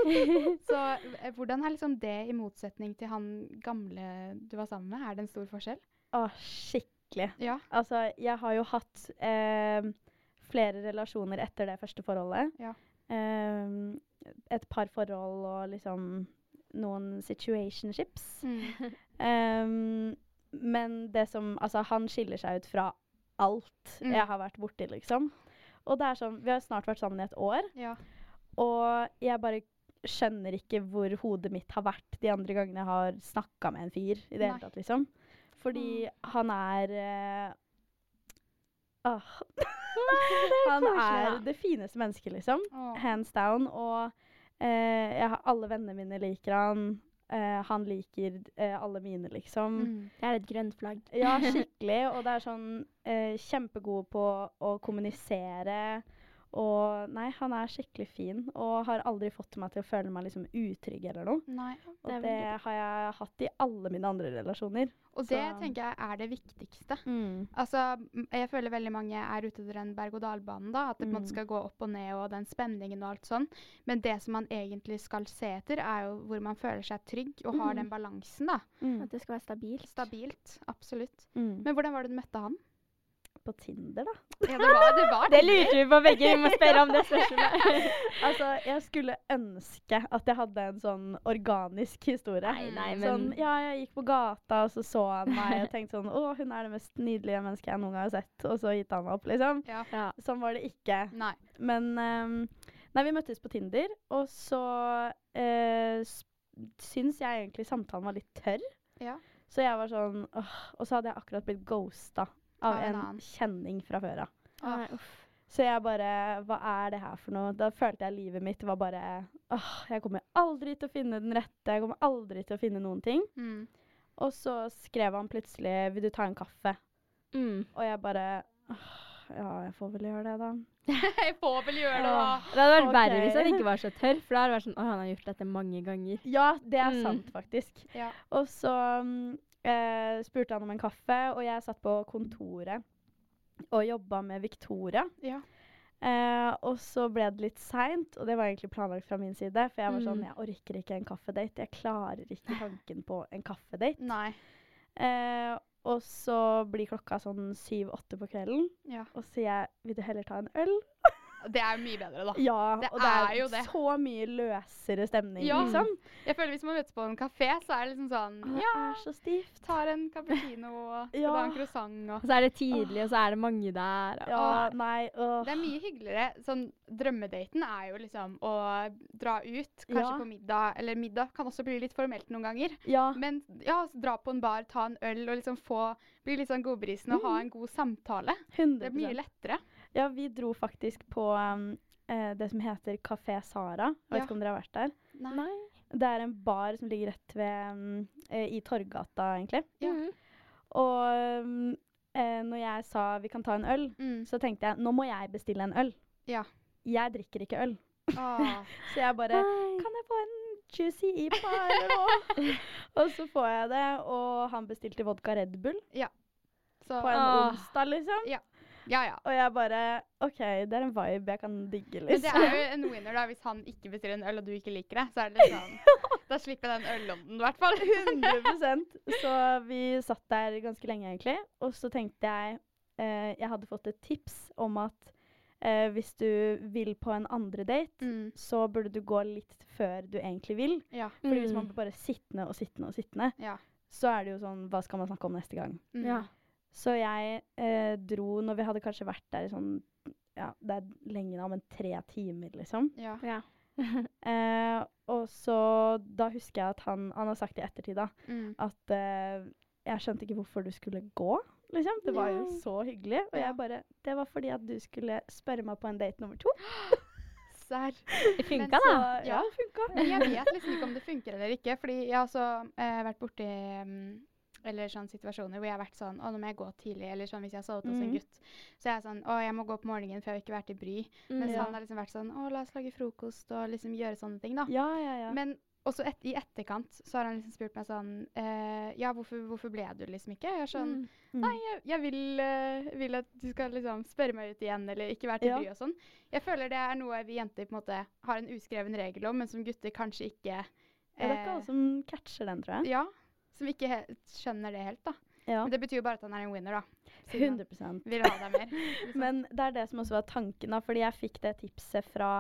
Så eh, hvordan er liksom det i motsetning til han gamle du var sammen med? Er det en stor forskjell? Å, skikkelig. Ja. Altså, jeg har jo hatt eh, flere relasjoner etter det første forholdet. Ja. Eh, et par forhold og liksom noen situationships. Mm. Um, men det som Altså, han skiller seg ut fra alt Mm. jeg har vært borti, liksom. Og det er sånn Vi har snart vært sammen i et år, Ja. og jeg bare skjønner ikke hvor hodet mitt har vært de andre gangene jeg har snakka med en fyr i det Nei. hele tatt, liksom. Fordi han er eh, Åh. Han er da. det fineste mennesket, liksom. Åh. Hands down. Og jeg har, alle vennene mine liker han. Eh, han liker uh, alle mine, liksom. Mm. Det er et grønt flagg. Ja, skikkelig. Og det er sånn uh, kjempegod på å kommunisere. Og nei, han er skikkelig fin. Og har aldri fått meg til å føle meg liksom utrygg eller noe. Nei. Det og det, har jeg hatt i alle mine andre relasjoner. Og det Så- tenker jeg er det viktigste. Mm. Altså, jeg føler veldig mange er ute etter den berg-og-dal-banen. da, At det på en måte Mm. skal gå opp og ned og den spenningen og alt sånn. Men det som man egentlig skal se etter, er jo hvor man føler seg trygg og har Mm. den balansen. da. Mm. At det skal være stabilt. Stabilt. Absolutt. Mm. Men hvordan var det du møtte han? På Tinder, da. Ja, det var det. Var Det lurte vi på begge. Vi må spørre om det spørsmålet. Altså, jeg skulle ønske at jeg hadde en sånn organisk historie. Nei, nei, men Sånn, ja, jeg gikk på gata, og så så han meg og tenkte sånn Å, hun er det mest nydelige mennesket jeg noen gang har sett. Og så gitt han meg opp, liksom. Ja. ja. Sånn var det ikke. Nei. Men um, Nei, vi møttes på Tinder, og så uh, syns jeg egentlig samtalen var litt tørr. Ja. Så jeg var sånn åh, Og så hadde jeg akkurat blitt ghosta av Av en en kjenning fra før av. Så jeg bare Hva er det her for noe? Da følte jeg livet mitt var bare åh, jeg kommer aldri til å finne den rette. Jeg kommer aldri til å finne noen ting. Mm. Og så skrev han plutselig 'Vil du ta en kaffe?' Mm. Og jeg bare åh, Ja, jeg får vel gjøre det, da. jeg får vel gjøre det, da. Det hadde vært verre hvis han ikke var så tørr, for da hadde det vært sånn Å, han har gjort dette mange ganger. Ja, det er Mm. sant, faktisk. Ja. Og så mm, eh, spurte han om en kaffe, og jeg satt på kontoret og jobba med Victoria. Ja. Eh, og så ble det litt seint, og det var egentlig planlagt fra min side. For jeg var sånn Mm. Jeg orker ikke en kaffedate. Jeg klarer ikke tanken på en kaffedate. Eh, og så blir klokka sånn syv-åtte på kvelden, Ja. og sier jeg vil du heller ta en øl? Det er mye bedre, da. Ja, Det og det er, er jo det. så mye løsere stemning, Ja. liksom. Jeg føler Hvis man møtes på en kafé, så er det liksom sånn det Ja, så stivt. tar en cappuccino og skal Ja. ta en croissant og Og så er det tidlig, og så er det mange der. og- Ja, nei, åh. Det er mye hyggeligere. Sånn, drømmedaten er jo liksom å dra ut, kanskje Ja. på middag. Eller middag kan også bli litt formelt noen ganger. Ja, Men ja, så dra på en bar, ta en øl og liksom få Bli litt sånn godbrisen og ha en god samtale. 100 Det er mye lettere. Ja, vi dro faktisk på um, eh, det som heter Kafé Sara. Jeg vet Ja. ikke om dere har vært der. Nei. Det er en bar som ligger rett ved um, eh, I Torgata, egentlig. Ja. Mm. Og um, eh, når jeg sa vi kan ta en øl, Mm. så tenkte jeg nå må jeg bestille en øl. Ja. Jeg drikker ikke øl. Åh. Så jeg bare Nei. Kan jeg få en juicy IPA eller noe? og så får jeg det, og han bestilte vodka Red Bull Så, på en Ah. onsdag, liksom. ja, ja. Og jeg bare OK, det er en vibe jeg kan digge, Men det liksom. er jo en winner da, hvis han ikke bestiller en øl og du ikke liker det. Så er det litt sånn Da slipper jeg den øllånden, i hvert fall. 100 Så vi satt der ganske lenge, egentlig. Og så tenkte jeg eh, Jeg hadde fått et tips om at eh, hvis du vil på en andre date, Mm. så burde du gå litt før du egentlig vil. Ja. Fordi hvis Mm. man blir bare sittende og sittende og sittende, Ja. så er det jo sånn Hva skal man snakke om neste gang? Mm. Ja. Så jeg eh, dro når vi hadde kanskje vært der i sånn Ja, det er lenge nå, men tre timer, liksom. Ja. Ja. Eh, og så da husker jeg at han Han har sagt i ettertid, da, Mm. at eh, jeg skjønte ikke hvorfor du skulle gå. Liksom. Det var jo så hyggelig. Og Ja. jeg bare Det var fordi at du skulle spørre meg på en date nummer to. Serr. Det funka, da. Ja. det funka. Men jeg vet liksom ikke om det funker eller ikke. Fordi jeg har også eh, vært borti mm, eller sånn situasjoner hvor jeg har vært sånn Å, nå må jeg gå tidlig. Eller sånn hvis jeg har sovet hos en Mhm. gutt. Så jeg er sånn Å, jeg må gå på morgenen for jeg vil ikke være til bry. Mens Mm. Ja. han har liksom vært sånn Å, la oss lage frokost og liksom gjøre sånne ting, da. Ja, ja, ja. Men også et, i etterkant så har han liksom spurt meg sånn eh, Ja, hvorfor, hvorfor ble du liksom ikke? Jeg er sånn Mm. Mm. Nei, jeg, jeg vil, uh, vil at du skal liksom spørre meg ut igjen, eller ikke være til Ja. bry og sånn. Jeg føler det er noe vi jenter på en måte har en uskreven regel om, men som gutter kanskje ikke Ja, det er ikke eh, alle som catcher den, tror jeg. Ja, som ikke he skjønner det helt, da. Ja. Men det betyr jo bare at han er en winner, da. Siden 100%. vil ha deg mer. Liksom. Men det er det som også var tanken, da. Fordi jeg fikk det tipset fra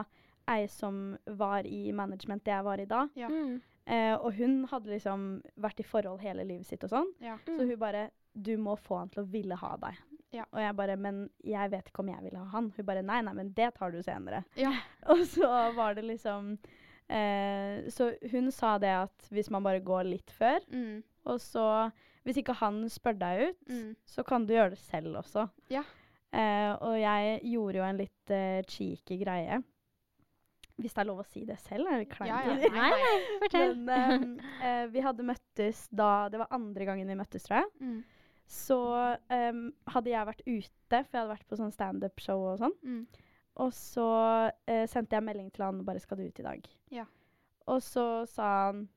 ei som var i management det jeg var i da. Ja. Mm. Eh, og hun hadde liksom vært i forhold hele livet sitt og sånn. ja. Så hun bare Du må få han til å ville ha deg. Ja. Og jeg bare Men jeg vet ikke om jeg vil ha han. Hun bare Nei, nei, men det tar du senere. ja. Og så var det liksom eh, Så hun sa det at hvis man bare går litt før, Mm, og så Hvis ikke han spør deg ut, mm. så kan du gjøre det selv også. Ja. Eh, og jeg gjorde jo en litt eh, cheeky greie. Hvis det er lov å si det selv, er det kleint? Ja, ja. Nei, nei. Fortell. Men eh, eh, vi hadde møttes da Det var andre gangen vi møttes, tror jeg. Mm, Så em, hadde jeg vært ute, for jeg hadde vært på sånn standup-show og sånn. Og så eh, sendte jeg melding til han bare 'Skal du ut i dag?' Ja. Og så sa han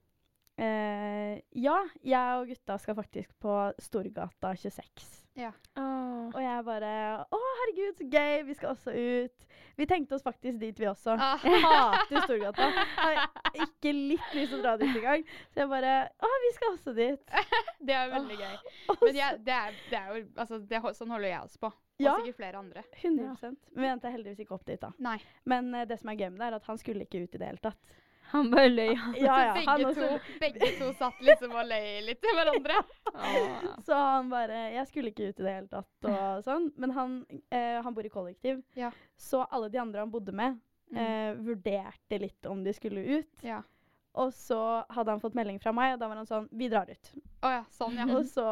eh, Ja, jeg og gutta skal faktisk på Storgata 26. Åh. Og jeg bare 'Å, herregud, så gøy! Vi skal også ut.' Vi tenkte oss faktisk dit, vi også. Ah. Jeg hater Storgata. Har ikke litt lyst til å dra dit engang. Så jeg bare 'Å, vi skal også dit'. Det er veldig gøy. Og Men jeg, det, er, det er jo Altså, det, sånn holder jeg oss på. Og Ja. sikkert flere andre. 100 Men vi endte heldigvis ikke opp dit, da. Nei. Men uh, det som er gøy med det, er at han skulle ikke ut i det hele tatt. Han bare løy. Ja, ja, han begge, også. to, begge to satt liksom og løy litt til hverandre. Åh. Så han bare Jeg skulle ikke ut i det hele tatt og sånn. Men han, eh, han bor i kollektiv. Ja. Så alle de andre han bodde med, Mm. eh, vurderte litt om de skulle ut. Ja. Og så hadde han fått melding fra meg, og da var han sånn Vi drar ut. Oh, ja, sånn, ja. Og så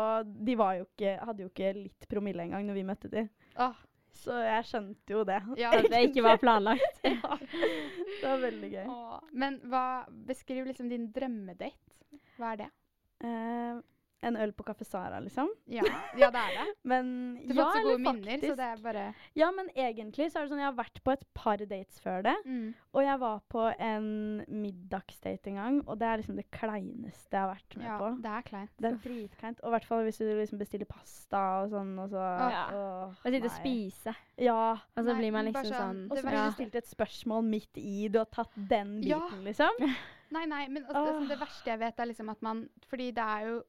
De var jo ikke, hadde jo ikke litt promille engang når vi møtte de. Åh, Så jeg skjønte jo det. ja. At det ikke var planlagt. ja. Det var veldig gøy. Åh, Men hva Beskriv liksom din drømmedate. Hva er det? Eh, en øl på Kaffe Sara, liksom. Ja, ja det er det. Men Du har ja, fått så gode minner, minner, så det er bare Ja, men egentlig så er det sånn Jeg har vært på et par dates før det. mm. Og jeg var på en middagsdate en gang, og det er liksom det kleineste jeg har vært med Ja, på. det er kleint. Det er dritkleint. Og i hvert fall hvis du liksom bestiller pasta og sånn, og så Ja. åh, Og sitte og spise. Ja. Og så Nei, blir man liksom sånn- sånn Og så har blir var- stilt et spørsmål midt i. Du har tatt den Ja. biten, liksom. Nei, nei, men altså, det, det verste jeg vet, er liksom at man Fordi det er jo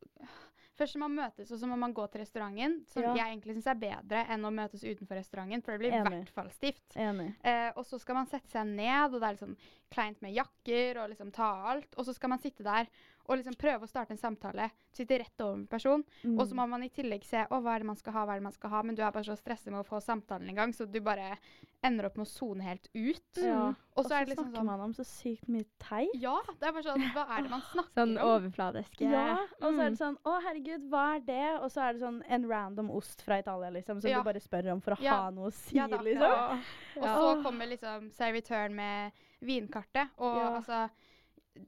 Først må man møtes, og så må man gå til restauranten, som Ja. jeg egentlig syns er bedre enn å møtes utenfor restauranten, for det blir i hvert fall stivt. Enig. Eh, og så skal man sette seg ned, og det er liksom kleint med jakker og liksom ta alt. Og så skal man sitte der og liksom prøve å starte en samtale. Sitte rett over med person. Mm. Og så må man i tillegg se å, hva er det man skal ha, hva er det man skal ha. Men du er bare så stresset med å få samtalen i gang, så du bare ender opp med å sone helt ut. Ja. Og så er liksom snakker sånn man om så sykt mye teit. Ja, det er bare sånn Hva er det man snakker Sånn om? overfladisk. Ja, og så er Mm. det sånn Å, herregud, hva er det? Og så er det sånn en random ost fra Italia, liksom, som Ja. du bare spør om for å Ja. ha noe å si, Ja da. liksom. Ja. Og så kommer liksom servitøren med vinkartet. Og Ja. altså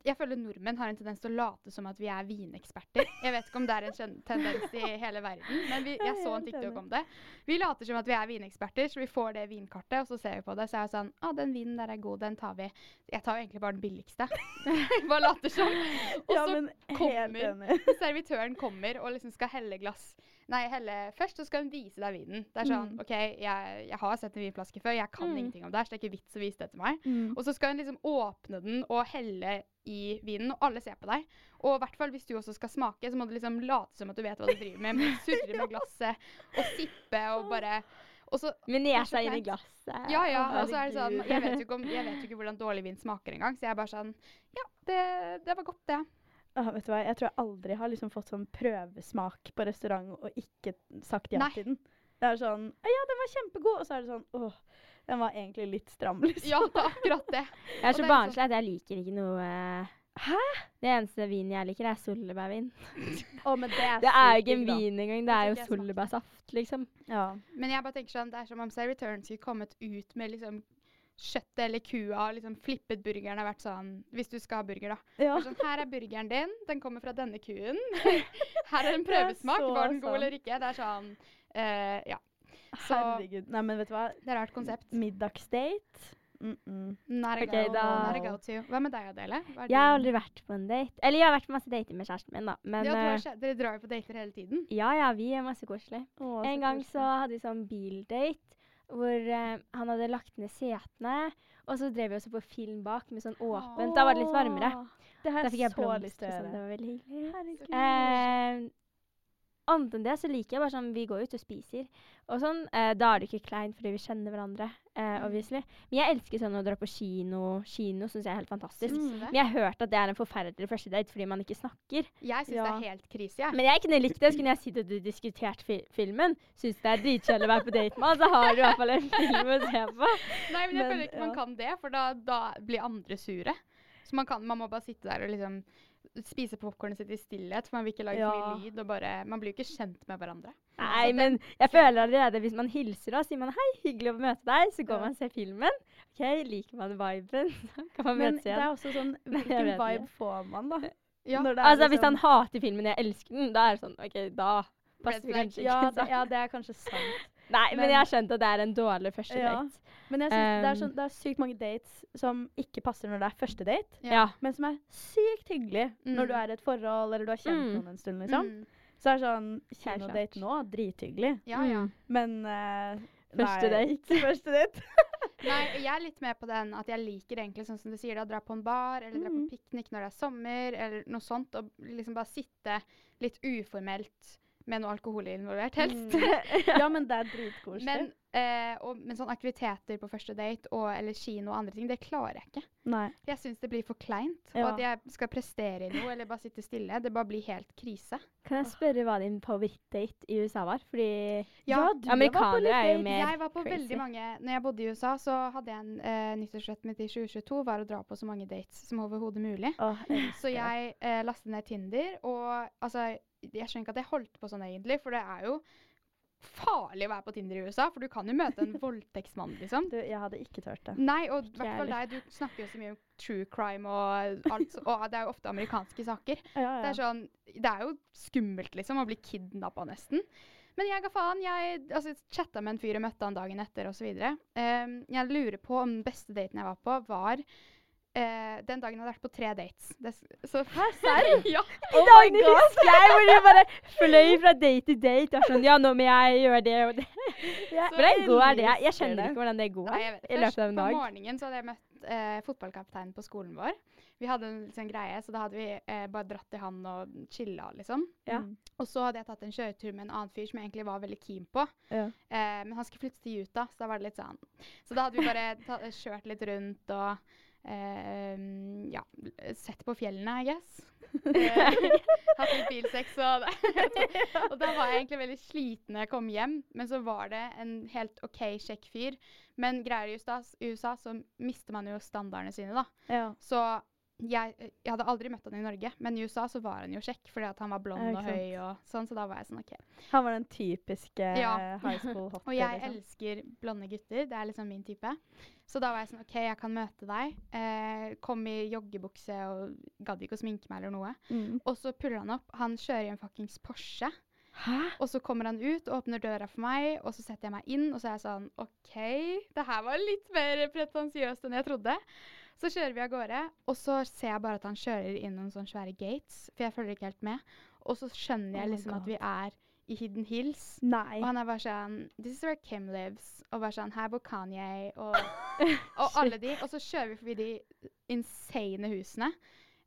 Jeg føler nordmenn har en tendens til å late som at vi er vineksperter. Jeg vet ikke om det er en tendens i hele verden, men vi, Jeg så en TikTok om det. Vi later som at vi er vineksperter, så vi får det vinkartet, og så ser vi på det, så er jeg sånn Å, den vinen der er god, den tar vi. Jeg tar jo egentlig bare den billigste. bare later som. Og Ja, så helt kommer- servitøren kommer og liksom skal helle glass Nei, helle først, så skal hun vise deg vinen. Det er sånn Mm. OK, jeg, jeg har sett en vinflaske før, jeg kan Mm. ingenting om det her, så det er ikke vits å vise det til meg. Mm. Og så skal hun liksom åpne den og helle i vinen, og alle ser på deg. Og i hvert fall hvis du også skal smake, så må du liksom late som at du vet hva du driver med. med Surre med glasset og sippe og bare Og så Med Det er nesa inn i glasset. Ja, ja. Og så er det sånn. Jeg vet jo ikke, om, jeg vet jo ikke hvordan dårlig vin smaker engang, så jeg er bare sånn Ja, det, det var godt, det. Ah, vet du hva, Jeg tror jeg aldri har liksom fått sånn prøvesmak på restaurant og ikke sagt ja Nei. til den. Det er sånn «Å Ja, den var kjempegod! Og så er det sånn Åh, den var egentlig litt stram, liksom. Ja, det er akkurat det. Jeg er så barnslig at jeg liker ikke noe eh, Hæ? Det eneste vinen jeg liker, er solbærvin. Å, men det er Det er jo ikke en vin engang, det er jo solbærsaft, liksom. Ja. Men jeg bare tenker sånn, det er som om Say Return skulle kommet ut med liksom kjøttet eller kua, liksom flippet burgeren og vært sånn Hvis du skal ha burger, da. ja. Sånn, her er burgeren din, den kommer fra denne kuen. Her er en prøvesmak. er. Var den god sant. eller ikke? Det er sånn uh, Ja. Så Herregud. Nei, men vet du hva? det er rart konsept. Middagsdate? Mm -mm. Not a Ok, go, da- not a go to. Hva med deg, Adele? Jeg har aldri vært på en date. Eller jeg har vært på masse dater med kjæresten min, da. Men ja, eh, Dere drar jo på dater hele tiden. ja ja, vi er masse koselig. Å, En gang så hadde vi sånn bildate hvor eh, han hadde lagt ned setene, og så drev vi også på film bak med sånn åpent. Da var det litt varmere. Det har Da jeg fikk jeg så lyst blomster til å sånn. Det var veldig hyggelig. Herregud. Eh, Annet enn det så liker jeg bare sånn Vi går ut og spiser. Og sånn, eh, Da er det ikke kleint fordi vi kjenner hverandre, Mm. obviously. Men jeg elsker sånn å dra på kino. Kino syns jeg er helt fantastisk. Mm. Men jeg har hørt at det er en forferdelig første date fordi man ikke snakker. Jeg syns Ja. det er helt krise, jeg. Men jeg kunne likt det. Så kunne jeg sittet og diskutert fi filmen. Syns det er dritkjedelig å være på date med så har du i hvert fall en film å se på. Nei, men jeg Men, føler ikke man kan det, for da, da blir andre sure. Så man, kan, man må bare sitte der og liksom spise popkornet sitt i stillhet, for man vil ikke lage ja. så mye lyd. og bare, Man blir jo ikke kjent med hverandre. Nei, men jeg føler allerede hvis man hilser og sier man 'hei, hyggelig å møte deg', så går Ja. man og ser filmen. OK, liker man viben, så kan man Men møtes det er også sånn Hvilken vibe vibe får man, da? Ja, det Altså, hvis liksom- han hater filmen jeg elsker den, da er det sånn OK, da passer vi kanskje ikke ja, det, ja, det er kanskje sant. Nei, men, men- jeg har skjønt at det er en dårlig første date. Men jeg synes det, er Um, sånn, det er sykt mange dates som ikke passer når det er første date, Ja. Men som er sykt hyggelig når du Mm. er i et forhold eller du har kjent Mm. noen en stund. liksom. Mm. Så er det sånn Kinodate nå, drithyggelig. ja, ja. Mm. Men uh, Første nei, date. første date. Nei, jeg er litt med på den at jeg liker egentlig sånn som du sier, da, dra på en bar eller dra på Mm. piknik når det er sommer, eller noe sånt, og liksom bare sitte litt uformelt med noe alkohol involvert, helst. ja, men det er dritkoselig. Men, eh, og, men sånn aktiviteter på første date og, eller kino og andre ting, det klarer jeg ikke. Nei. Jeg syns det blir for kleint. Ja. Og at jeg skal prestere i noe eller bare sitte stille, det bare blir helt krise. Kan jeg spørre hva din favorittdate i USA var? Fordi Ja, du amerikanere er jo mer jeg var på crazy. veldig mange Når jeg bodde i USA, så hadde jeg en eh, nyttårsrett mitt i 2022 var å dra på så mange dates som overhodet mulig. Åh, jeg Så jeg eh, lastet ned Tinder, og altså Jeg skjønner ikke at jeg holdt på sånn egentlig, for det er jo farlig å være på Tinder i USA, for du kan jo møte en voldtektsmann, liksom. Du, jeg hadde ikke turt det. Nei, og i hvert fall deg. Du snakker jo så mye om true crime og alt, og det er jo ofte amerikanske saker. Ja, ja. Det er sånn Det er jo skummelt, liksom, å bli kidnappa nesten. Men jeg ga faen. Jeg altså, chatta med en fyr og møtte han dagen etter, osv. Um, jeg lurer på om den beste daten jeg var på, var eh, den dagen hadde jeg vært på tre dates. Det, så, Hæ, serr? ja. I dag husker jeg hvor du bare fløy fra date til date. Og sånn, ja, nå må jeg gjøre det og det. Jeg Hvordan går det? Jeg elsker skjønner det. ikke hvordan det går Nei, jeg i løpet av en på morgenen så hadde jeg møtt eh, fotballkapteinen på skolen vår. Vi hadde en sånn greie, så da hadde vi eh, bare dratt i han og chilla, liksom. Ja. Mm. Og så hadde jeg tatt en kjøretur med en annen fyr som jeg egentlig var veldig keen på. Ja. Eh, men han skulle flytte til Utah, så da var det litt sånn Så da hadde vi bare kjørt litt rundt og eh, ja, sett på fjellene, I guess. Eh, hatt litt bilsex og Og da var jeg egentlig veldig sliten når jeg kom hjem, men så var det en helt OK kjekk fyr. Men greier i USA, USA så mister man jo standardene sine, da. Ja. Så jeg, jeg hadde aldri møtt han i Norge, men i USA så var han jo kjekk fordi at han var blond og høy og sånn, så da var jeg sånn OK. Han var den typiske Ja. high school hot Og jeg liksom. elsker blonde gutter. Det er liksom min type. Så da var jeg sånn OK, jeg kan møte deg. Eh, kom i joggebukse og gadd ikke å sminke meg eller noe. Mm. Og så puller han opp. Han kjører i en fuckings Porsche. Hæ? Og så kommer han ut, åpner døra for meg, og så setter jeg meg inn, og så er jeg sånn OK, det her var litt mer pretensiøst enn jeg trodde. Så kjører vi av gårde, og så ser jeg bare at han kjører inn noen sånne svære gates, for jeg følger ikke helt med. Og så skjønner Oh jeg my liksom at vi er i Hidden Hills. Nei. Og han er bare sånn This is where Kim lives. Og bare sånn Her bor Kanye. Og, og alle de. Og så kjører vi forbi de insane husene.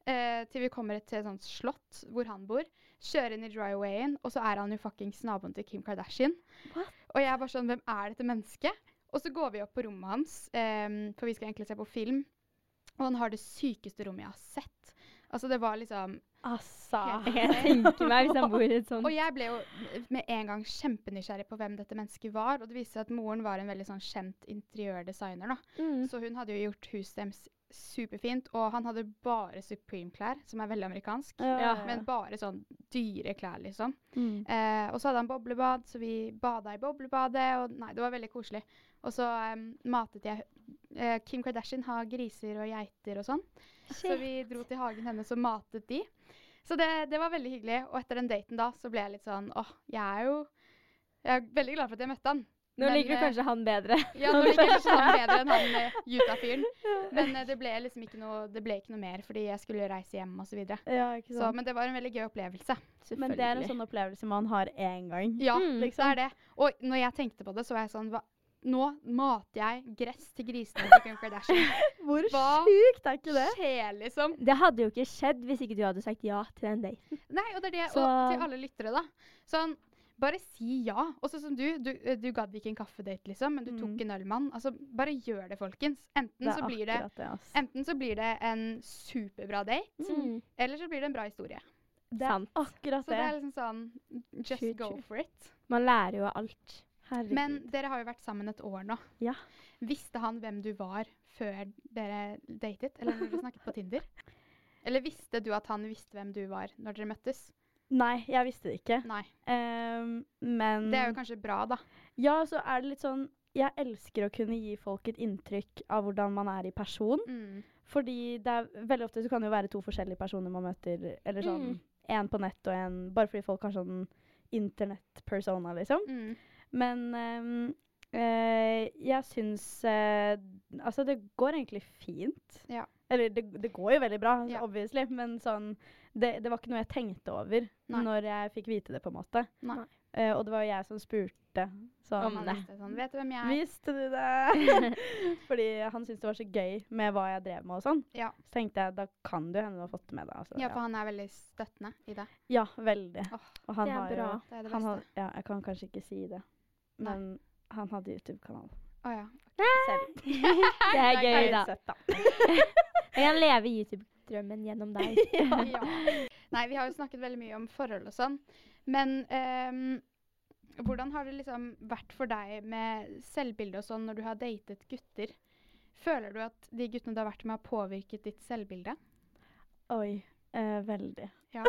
eh, til vi kommer til et sånt slott hvor han bor. Kjører inn i drywayen, og så er han jo fuckings naboen til Kim Kardashian. What? Og jeg er bare sånn Hvem er dette mennesket? Og så går vi opp på rommet hans, em, for vi skal egentlig se på film. Og han har det sykeste rommet jeg har sett. Altså, det var liksom Altså Jeg tenker meg hvis han bor i et sånt Og jeg ble jo med en gang kjempenysgjerrig på hvem dette mennesket var. Og det viste seg at moren var en veldig sånn kjent interiørdesigner. da. mm. Så hun hadde jo gjort huset deres superfint. Og han hadde bare Supreme-klær, som er veldig amerikansk. Ja. Men bare sånn dyre klær, liksom. Mm. Eh, og så hadde han boblebad, så vi bada i boblebadet. Og nei, det var veldig koselig. Og så um, matet jeg eh, Kim Kardashian har griser og geiter og sånn. Så vi dro til hagen hennes og matet de. Så det, det var veldig hyggelig. Og etter den daten da, så ble jeg litt sånn åh, jeg er jo Jeg er veldig glad for at jeg møtte han. Nå Men, liker du eh, kanskje han bedre. Ja, nå liker jeg kanskje han bedre enn han eh, Utah-fyren. Men eh, det ble liksom ikke noe, det ble ikke noe mer fordi jeg skulle reise hjem videre. ja, ikke Så, men det var en veldig gøy opplevelse. Men det er en sånn opplevelse man har én gang. Ja, Mm. liksom. det er det. Og når jeg tenkte på det, så var jeg sånn hva, Nå mater jeg gress til grisene til Kim Kardashian. Hvor Hva sjukt er ikke det? Skjer, liksom. Det hadde jo ikke skjedd hvis ikke du hadde sagt ja til den daten. Nei, og det er det. Så- Og til alle lyttere, da. Sånn, bare si ja. Og sånn som du. Du, eh, du gadd ikke en kaffedate, liksom, men du tok Mm. en ølmann. Altså, bare gjør det, folkens. Enten, Det så blir det, det, enten så blir det en superbra date, Mm. eller så blir det en bra historie. Det er Sant. akkurat Så det det. er liksom sånn Just True, go true. for it. Man lærer jo av alt. Herregud. Men dere har jo vært sammen et år nå. Ja. Visste han hvem du var før dere datet, eller når dere snakket på Tinder? Eller visste du at han visste hvem du var når dere møttes? Nei, jeg visste det ikke. Nei. Um, men Det er jo kanskje bra, da. Ja, så er det litt sånn Jeg elsker å kunne gi folk et inntrykk av hvordan man er i person. Mm. Fordi det er veldig ofte så kan det jo være to forskjellige personer man møter. Eller sånn én på nett og en Bare fordi folk har sånn internett-persona, liksom. Mm. Men øh, eh, jeg syns øh, Altså, det går egentlig fint. Ja. Eller det, det går jo veldig bra, Ja. obviously, men sånn det, det var ikke noe jeg tenkte over Nei. når jeg fikk vite det, på en måte. Nei. Uh, og det var jo jeg som spurte. Sånn, Om det. sånn, Vet du hvem jeg er? Visste du det? Fordi han syntes det var så gøy med hva jeg drev med og sånn. Ja. Så tenkte jeg da kan det jo hende du har fått det med deg. Altså, ja, ja, for han er veldig støttende i det. ja, veldig. Oh, Og han det er har bra. jo Det er det han beste. har, Ja, jeg kan kanskje ikke si det, Nei. men han hadde YouTube-kanal Å ja. Okay. Det er er gøy, da. Jeg kan leve YouTube-drømmen gjennom deg. ja. Nei, vi har jo snakket veldig mye om forhold og sånn. Men um, hvordan har det liksom vært for deg med selvbilde og sånn når du har datet gutter? Føler du at de guttene du har vært med, har påvirket ditt selvbilde? Oi. Eh, veldig. Ja.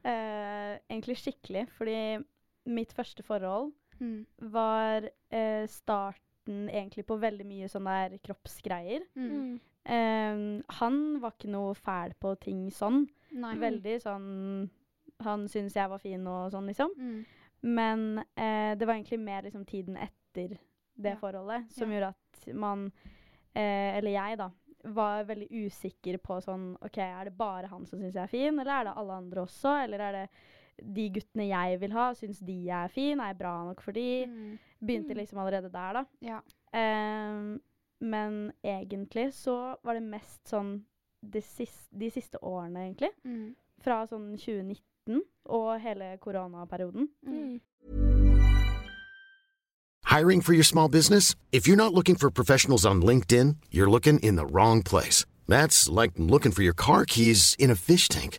Eh, egentlig skikkelig, fordi mitt første forhold Mm. var eh, starten egentlig på veldig mye sånn der kroppsgreier. Mm. Eh, han var ikke noe fæl på ting sånn. Nei. Veldig sånn Han syntes jeg var fin og sånn, liksom. Mm. Men eh, det var egentlig mer liksom tiden etter det Ja. forholdet som Ja. gjorde at man, eh, eller jeg da, var veldig usikker på sånn OK, er det bare han som syns jeg er fin, eller er det alle andre også? Eller er det de guttene jeg vil ha, syns de jeg er fin? Er jeg bra nok for de? Mm. Begynte Mm. liksom allerede der, da. Ja. Um, men egentlig så var det mest sånn de siste, de siste årene, egentlig. Mm. Fra sånn 2019 og hele koronaperioden. Mm. Hiring for your small business? If you're not looking for professionals on LinkedIn, you're looking in the wrong place. That's like looking for your car keys in a fish tank.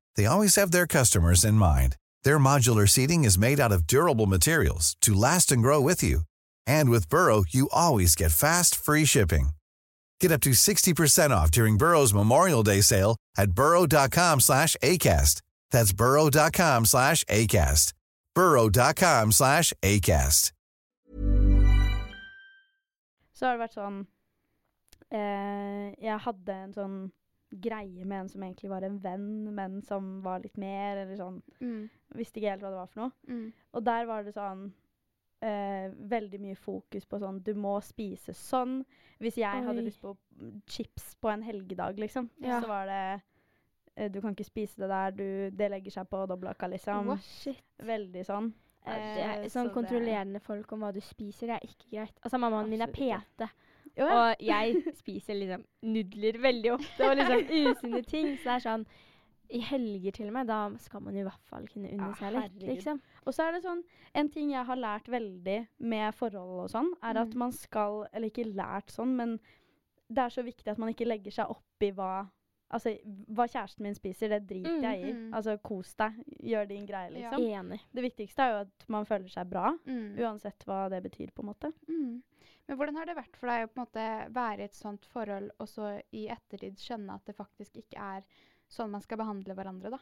they always have their customers in mind. Their modular seating is made out of durable materials to last and grow with you. And with Burrow, you always get fast, free shipping. Get up to 60% off during Burrow's Memorial Day sale at burrow.com slash ACAST. That's burrow.com slash ACAST. burrow.com slash ACAST. Så har det vært sånn eh, Jeg greie med en som egentlig var en venn, men som var litt mer, eller sånn Mm. Visste ikke helt hva det var for noe. Mm. Og der var det sånn eh, veldig mye fokus på sånn Du må spise sånn. Hvis jeg hadde lyst på chips på en helgedag, liksom, Ja. så var det eh, Du kan ikke spise det der, du, det legger seg på dobbeltlakka, liksom. Veldig sånn. Eh, sånn kontrollerende folk om hva du spiser, det er ikke greit. Altså, mammaen min er pete ikke. Jo, ja. og jeg spiser liksom nudler veldig ofte, og liksom usunne ting. Så det er sånn I helger til og med, da skal man i hvert fall kunne unne Ja, seg litt, liksom. Og så er det sånn En ting jeg har lært veldig med forhold og sånn, er at Mm. man skal Eller ikke lært sånn, men det er så viktig at man ikke legger seg opp i hva Altså, hva kjæresten min spiser, det driter Mm, jeg i. mm. Altså, kos deg. Gjør din greie, Ja. liksom. Enig. Det viktigste er jo at man føler seg bra, Mm. uansett hva det betyr, på en måte. Mm. Men hvordan har det vært for deg å på en måte være i et sånt forhold, og så i ettertid skjønne at det faktisk ikke er sånn man skal behandle hverandre, da?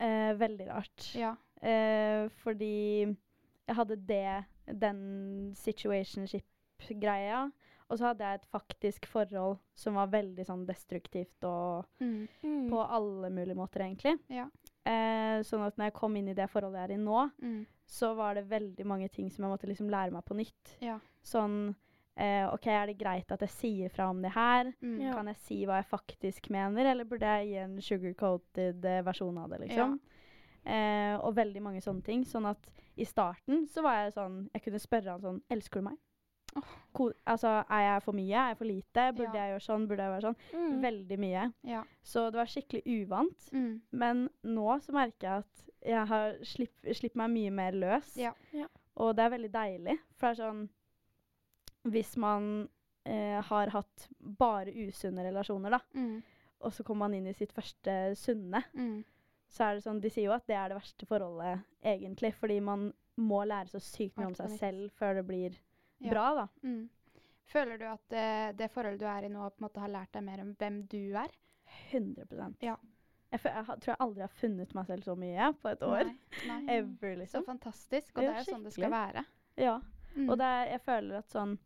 Eh, veldig rart. Ja. Eh, fordi jeg hadde det, den situationship-greia. Og så hadde jeg et faktisk forhold som var veldig sånn destruktivt og Mm. Mm. på alle mulige måter, egentlig. Ja. Eh, sånn at når jeg kom inn i det forholdet jeg er i nå, Mm. så var det veldig mange ting som jeg måtte liksom lære meg på nytt. Ja. Sånn eh, OK, er det greit at jeg sier fra om det her? Mm. Ja. Kan jeg si hva jeg faktisk mener, eller burde jeg gi en sugar-coated eh, versjon av det, liksom? Eh, og veldig mange sånne ting. Sånn at i starten så var jeg sånn Jeg kunne spørre han sånn Elsker du meg? Oh. Altså, er jeg for mye? Er jeg for lite? Burde Ja. jeg gjøre sånn? Burde jeg være sånn? Mm. Veldig mye. Ja. Så det var skikkelig uvant. Mm. Men nå så merker jeg at jeg har slipp, meg mye mer løs. Ja. Ja. Og det er veldig deilig. For det er sånn Hvis man eh, har hatt bare usunne relasjoner, da, Mm. og så kommer man inn i sitt første sunne, Mm. så er det sånn De sier jo at det er det verste forholdet, egentlig. Fordi man må lære så sykt mye om seg selv før det blir Ja. bra, da. Mm. Føler du at eh, det forholdet du er i nå, på en måte har lært deg mer om hvem du er? 100% Ja. Jeg, jeg tror jeg aldri har funnet meg selv så mye på et år. Nei. Nei. Ever, Så liksom. fantastisk. Og det er jo sånn det skal være. Ja. Mm. Og det er, jeg føler at sånn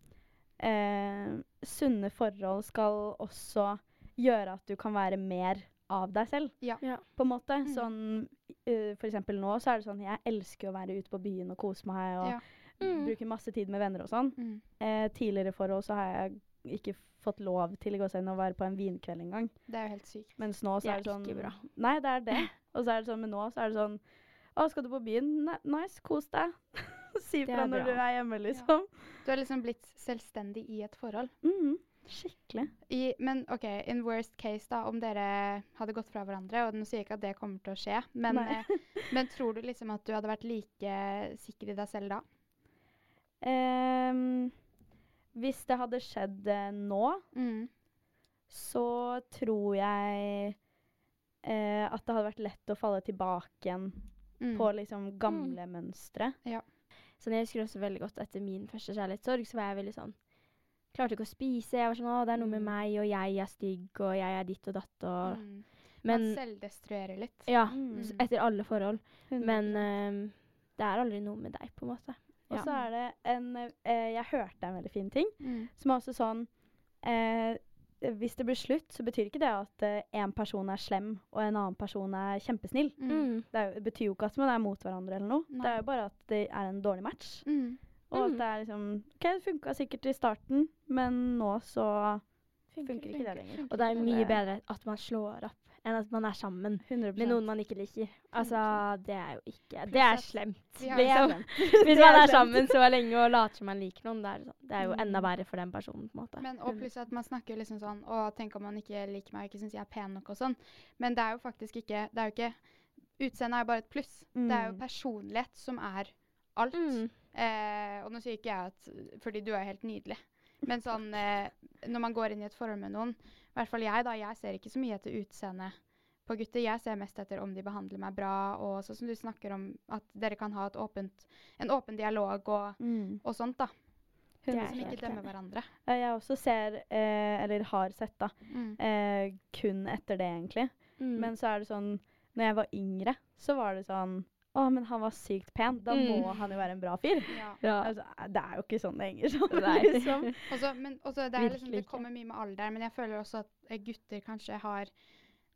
eh, Sunne forhold skal også gjøre at du kan være mer av deg selv, Ja. Ja. på en måte. Mm. Sånn uh, For eksempel nå så er det sånn Jeg elsker å være ute på byen og kose meg og Ja. Mm. bruke masse tid med venner og sånn. Mm. Eh, tidligere forhold så har jeg ikke fått lov til i gåseøynene å være på en vinkveld engang. Det er jo helt sykt. Mens nå så Det er er det sånn ikke bra. Nei, det er det. Og så er det sånn, men nå så er det sånn Å, skal du på byen? Ne nice, kos deg. si fra når bra. du er hjemme, liksom. Du har liksom blitt selvstendig i et forhold. Mm, Skikkelig. I, men OK, in worst case, da, om dere hadde gått fra hverandre, og nå sier jeg ikke at det kommer til å skje, men, eh, men tror du liksom at du hadde vært like sikker i deg selv da? Um, hvis det hadde skjedd eh, nå, Mm. så tror jeg eh, at det hadde vært lett å falle tilbake igjen Mm. på liksom gamle mønstre. Sånn, jeg husker også veldig godt etter min første kjærlighetssorg, så var jeg veldig sånn Klarte ikke å spise. Jeg var sånn Å, det er noe med Mm. meg, og jeg er stygg, og jeg er ditt og datt, og Mm. Men Man selvdestruerer litt. Ja. Mm. Etter alle forhold. 100%. Men ehm, det er aldri noe med deg, på en måte. Og så er det en eh, Jeg hørte en veldig fin ting, Mm. som er også sånn eh, Hvis det blir slutt, så betyr ikke det at én en person er slem og en annen person er kjempesnill. Mm. Mm. Det, er, det betyr jo ikke at man er mot hverandre eller noe. Nei. Det er jo bare at det er en dårlig match. Mm. Og at Mm. det er liksom OK, det funka sikkert i starten, men nå så funker ikke det funker. lenger. Og det er mye bedre at man slår opp enn at man er sammen 100 med noen man ikke liker. Altså, det er jo ikke Det er slemt, liksom. Hvis man er sammen så lenge og later som man liker noen, det er, sånn, det er jo enda Mm. verre for den personen, på en måte. Men, og pluss at man snakker liksom sånn Å, tenk om man ikke liker meg og ikke syns jeg er pen nok og sånn. Men det er jo faktisk ikke Det er jo ikke Utseendet er bare et pluss. Det er jo Mm. personlighet som er alt. Mm. Eh, og nå sier ikke jeg at Fordi du er helt nydelig. Men sånn eh, Når man går inn i et forhold med noen I hvert fall jeg, da. Jeg ser ikke så mye etter utseendet på gutter. Jeg ser mest etter om de behandler meg bra, og sånn som du snakker om at dere kan ha åpent, en åpen dialog og, Mm. og sånt, da. Det er Som ikke dømmer hverandre. Jeg også ser, eh, eller har sett, da, Mm. eh, kun etter det, egentlig. Mm. Men så er det sånn Når jeg var yngre, så var det sånn Å, men han var sykt pen. Da Mm. må han jo være en bra fyr. Ja. ja. Altså, det er jo ikke sånn det henger sammen, liksom. Også, men også, det, er liksom, det kommer mye med alder, men jeg føler også at eh, gutter kanskje har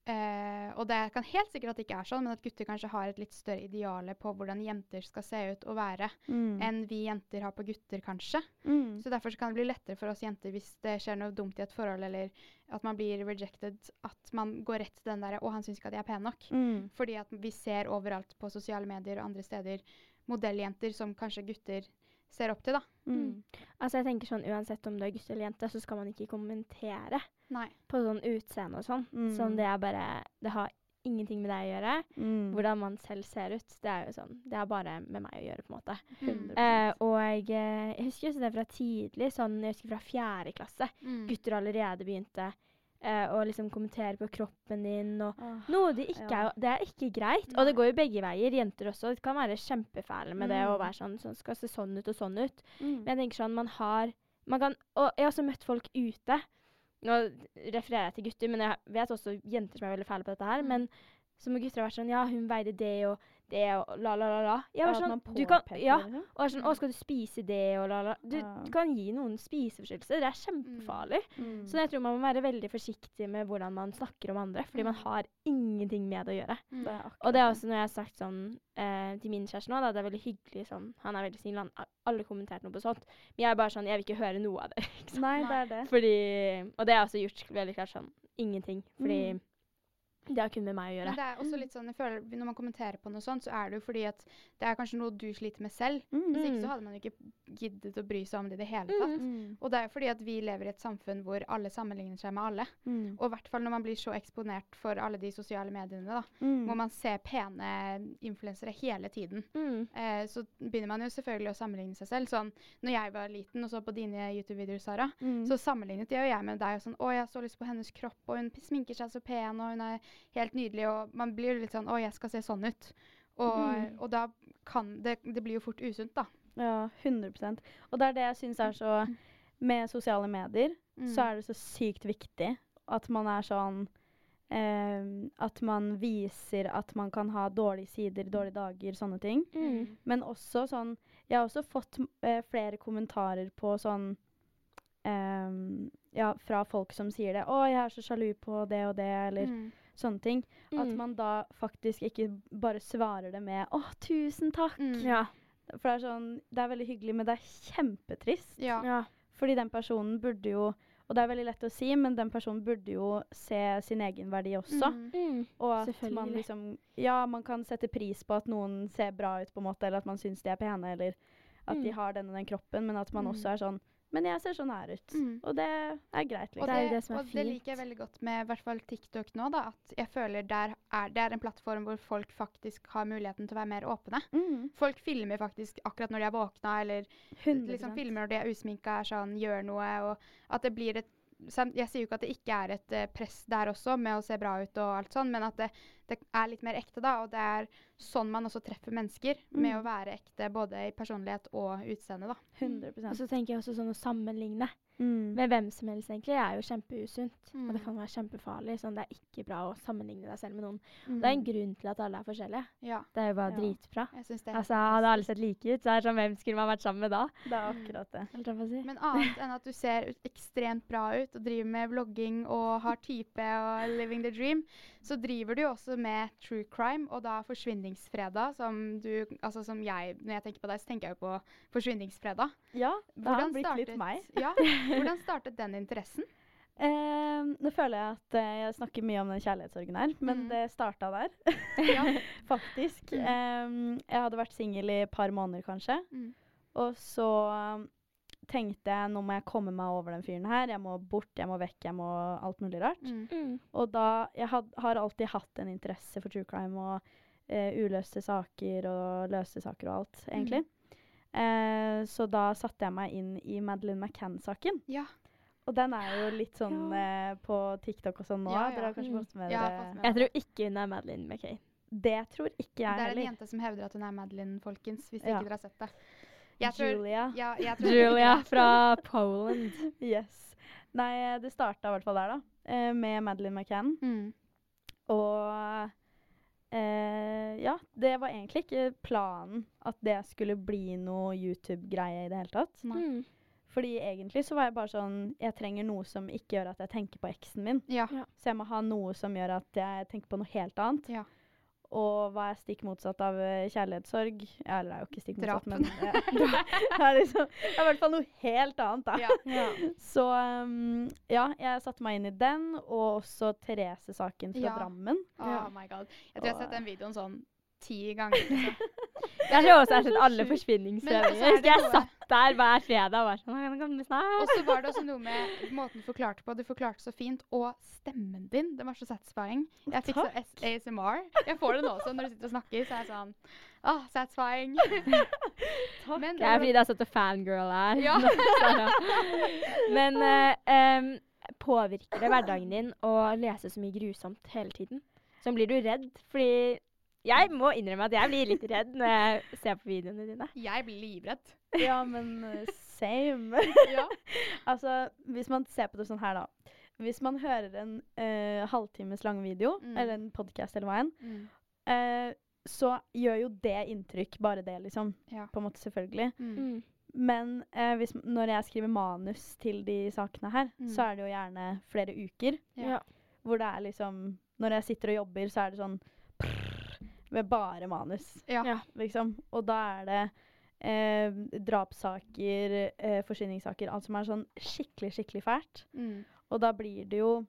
Eh, og det kan helt sikkert at det ikke er sånn, men at gutter kanskje har et litt større ideale på hvordan jenter skal se ut og være, Mm. enn vi jenter har på gutter, kanskje. Mm. Så derfor så kan det bli lettere for oss jenter hvis det skjer noe dumt i et forhold, eller at man blir rejected, at man går rett til den derre 'Å, han syns ikke at jeg er pen nok'. Mm. Fordi at vi ser overalt på sosiale medier og andre steder modelljenter som kanskje gutter ser opp til, da. Mm. Altså jeg tenker sånn Uansett om du er gutt eller jente, så skal man ikke kommentere Nei. på sånn utseende og sånn. Mm. Sånn det er bare Det har ingenting med deg å gjøre. Mm. Hvordan man selv ser ut, det er jo sånn Det har bare med meg å gjøre, på en måte. 100%. Eh, og jeg, eh, husker også det fra tidlig, sånn jeg husker fra fjerde klasse. Mm. Gutter allerede begynte eh, å liksom kommentere på kroppen din og oh, Noe de ikke Ja. er Det er ikke greit. Og det går jo begge veier. Jenter også kan være kjempefæle med det å Mm. være sånn, sånn Skal se sånn ut og sånn ut. Mm. Men jeg tenker sånn, man har man kan, Og jeg har også møtt folk ute. Nå refererer jeg til gutter, men jeg vet også jenter som er veldig fæle på dette her. Mm. Men som gutter har vært sånn Ja, hun veide det og det og la, la, la, la. Jeg Ja, var at sånn, du kan, ja, liksom. og er sånn Å, skal du spise det og la, la. Du, kan gi noen spiseforstyrrelser. Det er kjempefarlig. Mm. Så jeg tror man må være veldig forsiktig med hvordan man snakker om andre, fordi man Mm. har ingenting med det å gjøre. Mm. Det Og det er også når jeg har sagt sånn eh, til min kjæreste nå, da, det er veldig hyggelig sånn Han er veldig snill, han har aldri kommentert noe på sånt. Men jeg er bare sånn, jeg vil ikke høre noe av det. ikke sant? Nei, det er det. Fordi Og det har jeg også gjort veldig klart sånn ingenting. Fordi Mm. Det har kun med meg å gjøre. Men det er også litt sånn, jeg føler, Når man kommenterer på noe sånt, så er det jo fordi at det er kanskje noe du sliter med selv. Mm. Hvis ikke Mm. så hadde man jo ikke giddet å bry seg om det i det hele tatt. Mm. Og det er jo fordi at vi lever i et samfunn hvor alle sammenligner seg med alle. Mm. Og i hvert fall når man blir så eksponert for alle de sosiale mediene, da, Mm. hvor man ser pene influensere hele tiden. Mm. Eh, så begynner man jo selvfølgelig å sammenligne seg selv. Sånn, når jeg var liten og så på dine YouTube-videoer, Sara, Mm. så sammenlignet jeg og jeg med deg. og sånn, 'Å, jeg har så lyst på hennes kropp, og hun sminker seg så pen, og hun er helt nydelig.' Og man blir litt sånn 'Å, jeg skal se sånn ut'. Og, Mm. og da kan det Det blir jo fort usunt, da. Ja, 100 Og det er det jeg syns er så Med sosiale medier Mm. så er det så sykt viktig at man er sånn ehm, At man viser at man kan ha dårlige sider, dårlige dager, sånne ting. Mm. Men også sånn Jeg har også fått eh, flere kommentarer på sånn ehm, Ja, fra folk som sier det. 'Å, jeg er så sjalu på det og det', eller Mm. Sånne ting. At Mm. man da faktisk ikke bare svarer det med 'Å, tusen takk'. Mm. Ja. For det er sånn Det er veldig hyggelig, men det er kjempetrist. Ja. ja. Fordi den personen burde jo Og det er veldig lett å si, men den personen burde jo se sin egen verdi også. Mm. Mm. Og at man liksom Ja, man kan sette pris på at noen ser bra ut, på en måte, eller at man syns de er pene, eller at de Mm. har den og den kroppen, men at man Mm. også er sånn Men jeg ser sånn her ut. Mm. Og det er greit, Og det, Det er det som er og det liker jeg veldig godt med i hvert fall TikTok nå, da, at jeg føler der er, det er en plattform hvor folk faktisk har muligheten til å være mer åpne. Mm. Folk filmer faktisk akkurat når de er våkna, eller liksom filmer når de er usminka, sånn, gjør noe, og at det blir et Jeg sier jo ikke at det ikke er et eh, press der også, med å se bra ut og alt sånn, men at det, det er litt mer ekte, da. Og det er sånn man også treffer mennesker, med Mm. å være ekte både i personlighet og utseende, da. 100% Og så tenker jeg også sånn å sammenligne mm. med hvem som helst, egentlig, er jo kjempeusunt. Og Mm. det kan være kjempefarlig. Sånn, det er ikke bra å sammenligne deg selv med noen. Mm. Det er en grunn til at alle er forskjellige. Ja, Det er jo bare Ja. dritbra. jeg syns det er Altså, Hadde alle sett like ut, så er det sånn, hvem skulle man vært sammen med da? Det er akkurat det. Si. Men annet enn at du ser ekstremt bra ut og driver med vlogging og har type og living the dream, så driver du jo også med true crime, og da Forsvinningsfredag, som du Altså som jeg Når jeg tenker på deg, så tenker jeg jo på Forsvinningsfredag. Ja, det har blitt litt meg. Ja, hvordan startet den interessen? Eh, nå føler jeg at eh, jeg snakker mye om den kjærlighetssorgen her, men mm. det starta der, faktisk. Mm. Eh, jeg hadde vært singel i et par måneder, kanskje. Mm. Og så tenkte jeg nå må jeg komme meg over den fyren her. Jeg må bort, jeg må vekk, jeg må alt mulig rart. Mm. Mm. Og da Jeg had, har alltid hatt en interesse for true crime og eh, uløste saker og løste saker og alt, egentlig. Eh, så da satte jeg meg inn i Madeleine McCann-saken. Ja. Og den er jo litt sånn eh, på TikTok og sånn nå. Ja, ja. Dere har kanskje Mm. fått med dere Jeg tror ikke hun er Madeleine McCann. Det tror ikke jeg heller. Det er en heller. jente som hevder at hun er Madeline, folkens, hvis Ja. ikke dere har sett det. Jeg tror, Julia. ja, jeg tror Julia fra Poland. Yes. Nei, eh, det starta i hvert fall der, da. eh, Med Madeleine McCann. Mm. Og eh, ja, det var egentlig ikke planen at det skulle bli noe YouTube-greie i det hele tatt. Nei. Mm. Fordi egentlig så var jeg bare sånn Jeg trenger noe som ikke gjør at jeg tenker på eksen min. Ja. Så jeg må ha noe som gjør at jeg tenker på noe helt annet. Ja. Og hva er stikk motsatt av eh, kjærlighetssorg? Ja, eller det er jo ikke stikk motsatt, motsatt, men eh, det er liksom Det er i hvert fall noe helt annet, da. Ja. Så um, ja, jeg satte meg inn i den, og også Therese-saken fra Ja. Drammen. Oh my god. Jeg tror jeg har sett den videoen sånn ti ganger. Liksom. Jeg tror også jeg har sett alle sjukt. Men så forsvinningsprøver. er Jeg jeg satt der hver fredag og var sånn? Og så var det også noe med måten du forklarte på. Du forklarte så fint. Og stemmen din, den var så satisfying. Jeg fikk så ASMR. Jeg får det nå også når du sitter og snakker. Så er jeg sånn Åh, satisfying. Men Det er fordi det er sånn at fangirl er. Ja. Men uh, um, påvirker det hverdagen din å lese så mye grusomt hele tiden? Så blir du redd? Fordi jeg må innrømme at jeg blir litt redd når jeg ser på videoene dine. Jeg blir livredd. Ja, men eh, same. Ja. altså, hvis man ser på det sånn her, da. Hvis man hører en uh, halvtimes lang video, Mm. eller en podkast eller hva enn, Mm. uh, så gjør jo det inntrykk, bare det, liksom. Ja. På en måte, selvfølgelig. Mm. Men uh, hvis, når jeg skriver manus til de sakene her, Mm. så er det jo gjerne flere uker. Ja. Hvor det er liksom Når jeg sitter og jobber, så er det sånn med bare manus, Ja. Ja. liksom. Og da er det eh, drapssaker, eh, forsvinningssaker, alt som er sånn skikkelig, skikkelig fælt. Mm. Og da blir det jo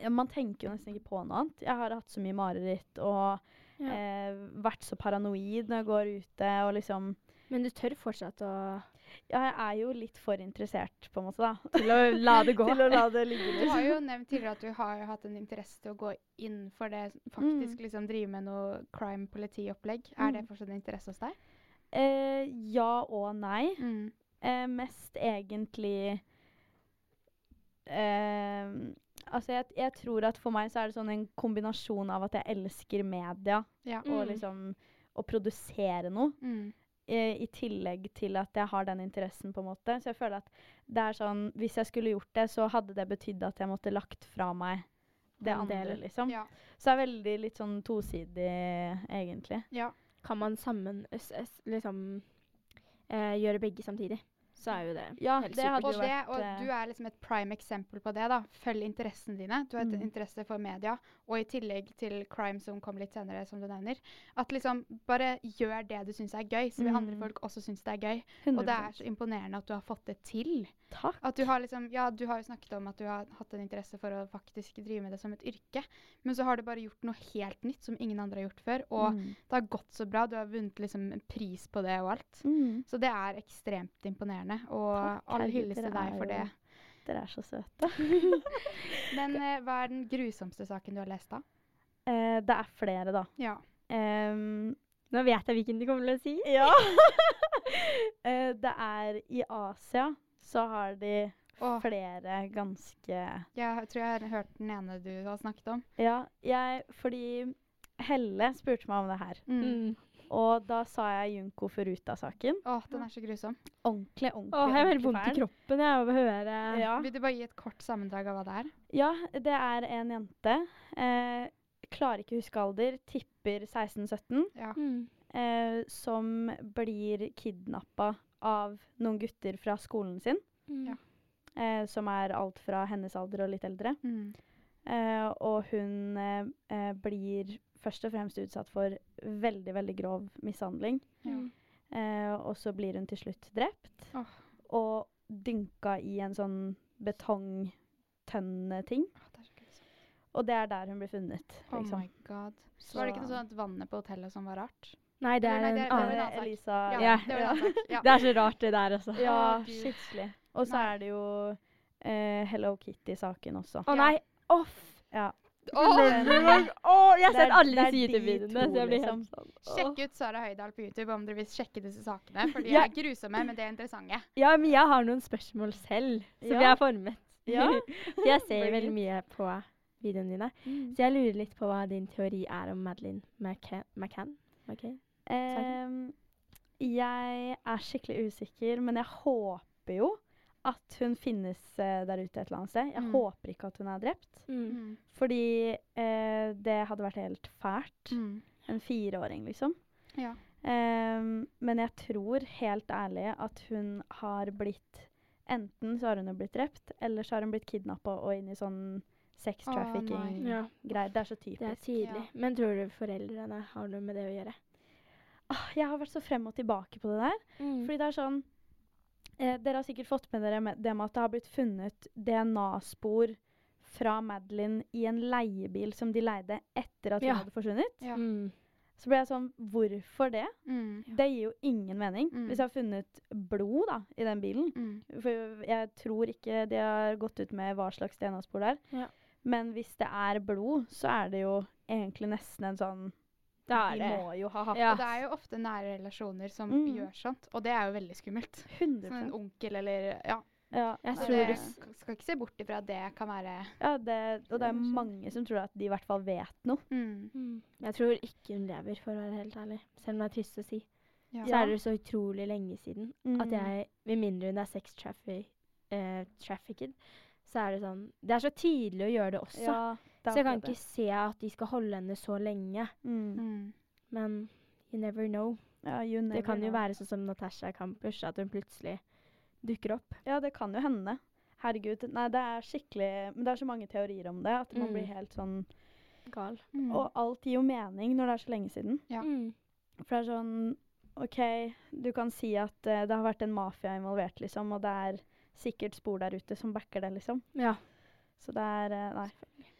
ja, Man tenker jo nesten ikke på noe annet. Jeg har hatt så mye mareritt og Ja. eh, vært så paranoid når jeg går ute og liksom Men du tør fortsatt å Ja, jeg er jo litt for interessert, på en måte, da. til å la det gå. til å la det ligge Du har jo nevnt tidligere at du har hatt en interesse til å gå inn for det, faktisk liksom drive med noe crime-politi-opplegg. Er det Mm. fortsatt en interesse hos deg? Eh, ja og nei. Mm. Eh, mest egentlig eh, Altså, jeg, jeg tror at for meg så er det sånn en kombinasjon av at jeg elsker media Ja. og Mm. liksom å produsere noe. Mm. eh, I tillegg til at jeg har den interessen, på en måte. Så jeg føler at det er sånn Hvis jeg skulle gjort det, så hadde det betydd at jeg måtte lagt fra meg det Den andre, liksom. Ja. Så det er veldig litt sånn tosidig, egentlig. ja. Kan man sammen liksom eh, gjøre begge samtidig, så er jo det Ja, helt det supert. Og, det, og eh, du er liksom et prime eksempel på det. da. Følg interessene dine. Du har et Mm. interesse for media, og i tillegg til crime, som kommer litt senere, som du nevner. At liksom bare gjør det du syns er gøy, så vil andre Mm. folk også synes det er gøy. 100%. Og det er så imponerende at du har fått det til. Takk. At du har liksom, ja, du har jo snakket om at du har hatt en interesse for å faktisk drive med det som et yrke, men så har du bare gjort noe helt nytt som ingen andre har gjort før, og Mm. det har gått så bra. Du har vunnet liksom en pris på det og alt. Mm. Så det er ekstremt imponerende, og Takk, all hyllest til deg for det. Dere er så søte. Men eh, hva er den grusomste saken du har lest, da? Eh, det er flere, da. Ja. Em, Nå vet jeg hvilken du kommer til å si. ja. Eh, det er i Asia så har de Åh. flere ganske Jeg tror jeg har hørt den ene du har snakket om. Ja, jeg Fordi Helle spurte meg om det her. Mm. Og da sa jeg Junko Furuta-saken. Å, den er så grusom. Ordentlig, ordentlig, Åh, jeg har veldig vondt i kroppen jeg, av å høre Ja. Vil du bare gi et kort sammendrag av hva det er? ja, det er en jente. Eh, klarer ikke huske alder. Tipper 16-17. Ja. Mm. Eh, som blir kidnappa av noen gutter fra skolen sin. Mm. Ja. Eh, som er alt fra hennes alder og litt eldre. Mm. Eh, og hun eh, eh, blir først og fremst utsatt for veldig, veldig grov mishandling. Ja. Mm. Eh, og så blir hun til slutt drept. Oh. Og dynka i en sånn betongtønne-ting. Og det er der hun blir funnet. Oh Liksom. my god. Så var det ikke noe sånn at vannet på hotellet som var rart? Nei, det er en det det annen. Elisa Ja, Ja. det. Det er så rart, det der også. Ja, skikkelig. Og så er det jo uh, Hello Kitty-saken også. Å nei! Off! Ja. Oh, oh, jeg har sett alle disse de YouTube-videoene, så jeg blir liksom. helt sånn. Sjekk ut Sara Høydahl på YouTube om dere vil sjekke disse sakene. For de Ja. er grusomme, men de er interessante. Ja, men jeg har noen spørsmål selv, som Ja. jeg har formet. Ja. Jeg ser veldig mye på videoene dine. Mm. Så jeg lurer litt på hva din teori er om Madeline McCann. McCann? Ehm, jeg er skikkelig usikker, men jeg håper jo at hun finnes uh, der ute et eller annet sted. Jeg Mm. håper ikke at hun er drept. Mm. Fordi uh, det hadde vært helt fælt. Mm. En fireåring, liksom. Ja. Um, men jeg tror helt ærlig at hun har blitt Enten så har hun blitt drept, eller så har hun blitt kidnappa og inn i sånn sex trafficking-greier. Ja, det er så typisk. det er tydelig. Men tror du foreldrene har noe med det å gjøre? Åh, jeg har vært så frem og tilbake på det der. Mm. Fordi det er sånn eh, Dere har sikkert fått med dere med det med at det har blitt funnet DNA-spor fra Madeline i en leiebil som de leide etter at hun Ja. hadde forsvunnet. Ja. Mm. Så ble jeg sånn Hvorfor det? Mm. Det gir jo ingen mening. Mm. Hvis jeg har funnet blod da, i den bilen Mm. For jeg tror ikke de har gått ut med hva slags DNA-spor det er. Ja. Men hvis det er blod, så er det jo egentlig nesten en sånn det er De må jo ha hatt Ja. Og det er jo ofte nære relasjoner som Mm. gjør sånt, og det er jo veldig skummelt. 100%. Som en onkel eller Ja. ja, Jeg tror det det skal ikke se bort ifra at det kan være ja, det, og det er mange som tror at de i hvert fall vet noe. mm. Mm. Jeg tror ikke hun lever, for å være helt ærlig. Selv om det er trist å si. Ja. Så er det så utrolig lenge siden at Mm. jeg, med mindre hun er sex traffic, eh, trafficked, så er det sånn Det er så tidlig å gjøre det også. Ja, det så jeg kan ikke se at de skal holde henne så lenge. mm. Mm. Men you never know. ja, you never Det kan jo know. være sånn som Natasha Campers, at hun plutselig dukker opp. Ja, det kan jo hende. Herregud. Nei, det er skikkelig Men det er så mange teorier om det at man Mm. blir helt sånn Gal. Mm. Og alt gir jo mening når det er så lenge siden. Ja. Mm. For det er sånn OK, du kan si at uh, det har vært en mafia involvert, liksom, og det er sikkert spor der ute som backer det, liksom. Ja. Så det er eh, Nei.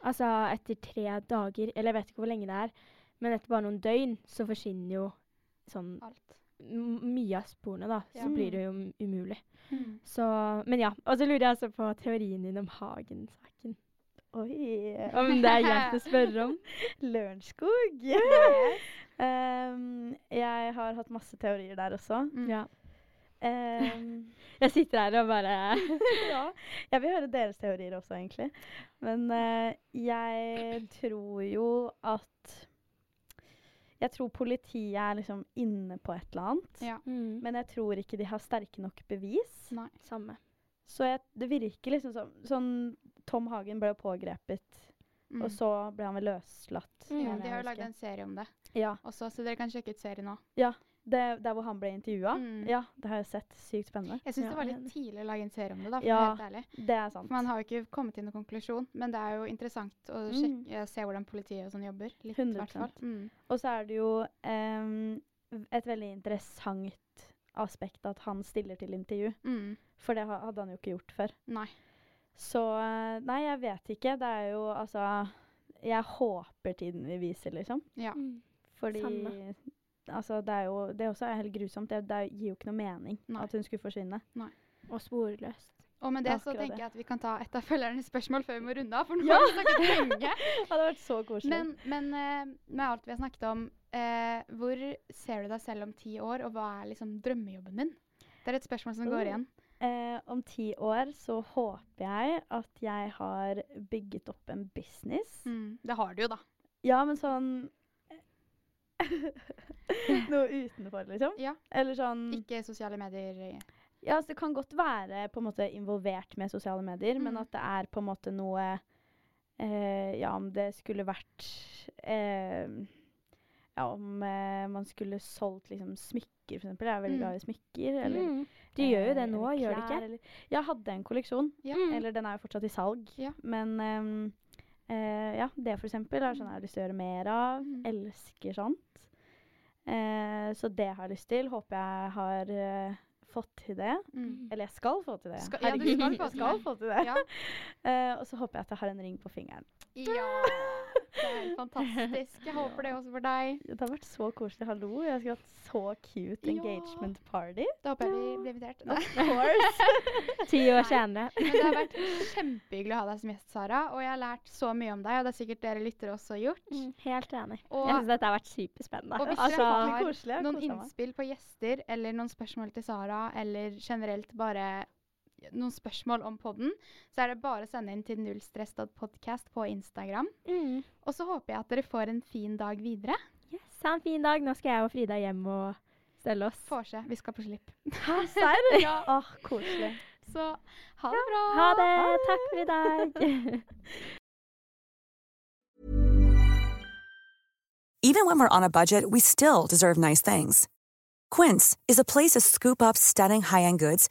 Altså, etter tre dager, eller jeg vet ikke hvor lenge det er, men etter bare noen døgn, så forsvinner jo sånn Alt. mye av sporene, da. Ja. Så blir det jo um- umulig. Mm. Så Men ja. Og så lurer jeg altså på teorien din om Hagen-saken. Oi. Om det er greit å spørre om. Lørenskog. Ehm, jeg har hatt masse teorier der også. Mm. Ja. Ehm, Jeg sitter her og bare ja. Jeg vil høre deres teorier også, egentlig. Men uh, jeg tror jo at Jeg tror politiet er liksom inne på et eller annet. Ja. mm. Men jeg tror ikke de har sterke nok bevis. Nei. Samme. Så jeg, det virker liksom som sånn Tom Hagen ble pågrepet, Mm. og så ble han vel løslatt. Mm. De har jo lagd en serie om det Ja, også, så dere kan sjekke ut serien nå. Det, Der hvor han ble intervjua. Mm. Ja, det har jeg sett. Sykt spennende. Jeg syns Ja, det var litt tidlig å lage en serie om det, da, for Ja. helt ærlig. Det er sant. For man har jo ikke kommet til noen konklusjon, men det er jo interessant å Mm. se hvordan politiet og sånn jobber. Litt, i 100%. hvert fall. Mm. Og så er det jo um, et veldig interessant aspekt at han stiller til intervju. Mm. For det hadde han jo ikke gjort før. Nei. Så eh, nei, jeg vet ikke. Det er jo altså Jeg håper tiden vil vise, liksom. Ja. Mm. Fordi Samme. Altså, det er jo Det også er helt grusomt. Det, det gir jo ikke noe mening Nei. at hun skulle forsvinne. Og sporløst. Og med det så tenker jeg at vi kan ta et av følgernes spørsmål før vi må runde av, for nå Ja. har vi snakket lenge. Det hadde vært så koselig. Men, men eh, med alt vi har snakket om, eh, hvor ser du deg selv om ti år, og hva er liksom drømmejobben din? Det er et spørsmål som går Oh. igjen. Eh, om ti år så håper jeg at jeg har bygget opp en business. Mm. Det har du jo, da. Ja, men sånn Noe utenfor, liksom. Ja. Eller sånn Ikke sosiale medier. eh, Ja, altså, det kan godt være på en måte involvert med sosiale medier, men Mm. at det er på en måte noe eh, Ja, om det skulle vært eh, Ja, om eh, man skulle solgt liksom smykker, eksempel. Jeg er veldig Mm. glad i smykker. Eller, Mm. De gjør jo det eh, nå, eller gjør de ikke? Eller, jeg hadde en kolleksjon. Ja. Mm. Eller den er jo fortsatt i salg. Ja. Men ehm, eh, ja, det for eksempel er sånn jeg har lyst til å gjøre mer av. Mm. Elsker sånt. Eh, så det har jeg lyst til. Håper jeg har uh, fått til det. Mm. Eller jeg skal få til det. Skal- ja, du skal få til skal få til det. Ja. Eh, og så håper jeg at jeg har en ring på fingeren. ja. Fantastisk. Jeg håper det også for deg. Det har vært så koselig. Hallo, jeg skulle hatt så cute Ja. engagement party. Da håper jeg vi blir invitert. Of course. Ti år senere. Men det har vært kjempehyggelig å ha deg som gjest, Sara. Og jeg har lært så mye om deg, og det er sikkert dere lyttere også gjort. Mm, helt enig. Og- jeg syns dette har vært superspennende. Og hvis Altså, dere har koselig. Noen innspill på gjester eller noen spørsmål til Sara, eller generelt bare noen spørsmål om podden, så er det bare å sende inn til nullstress.podcast på Instagram. Mm. Og så håper jeg at dere får en fin dag videre. Yes, ha en fin dag. Nå skal jeg og Frida hjem og stelle oss. Får se. Vi skal på slipp. Hæ, serr? Ja. Åh, koselig. Så ha det bra. Ha det. Takk for i dag. Even when we're on a budget, we still deserve nice things. Quince is a place to scoop up stunning high-end goods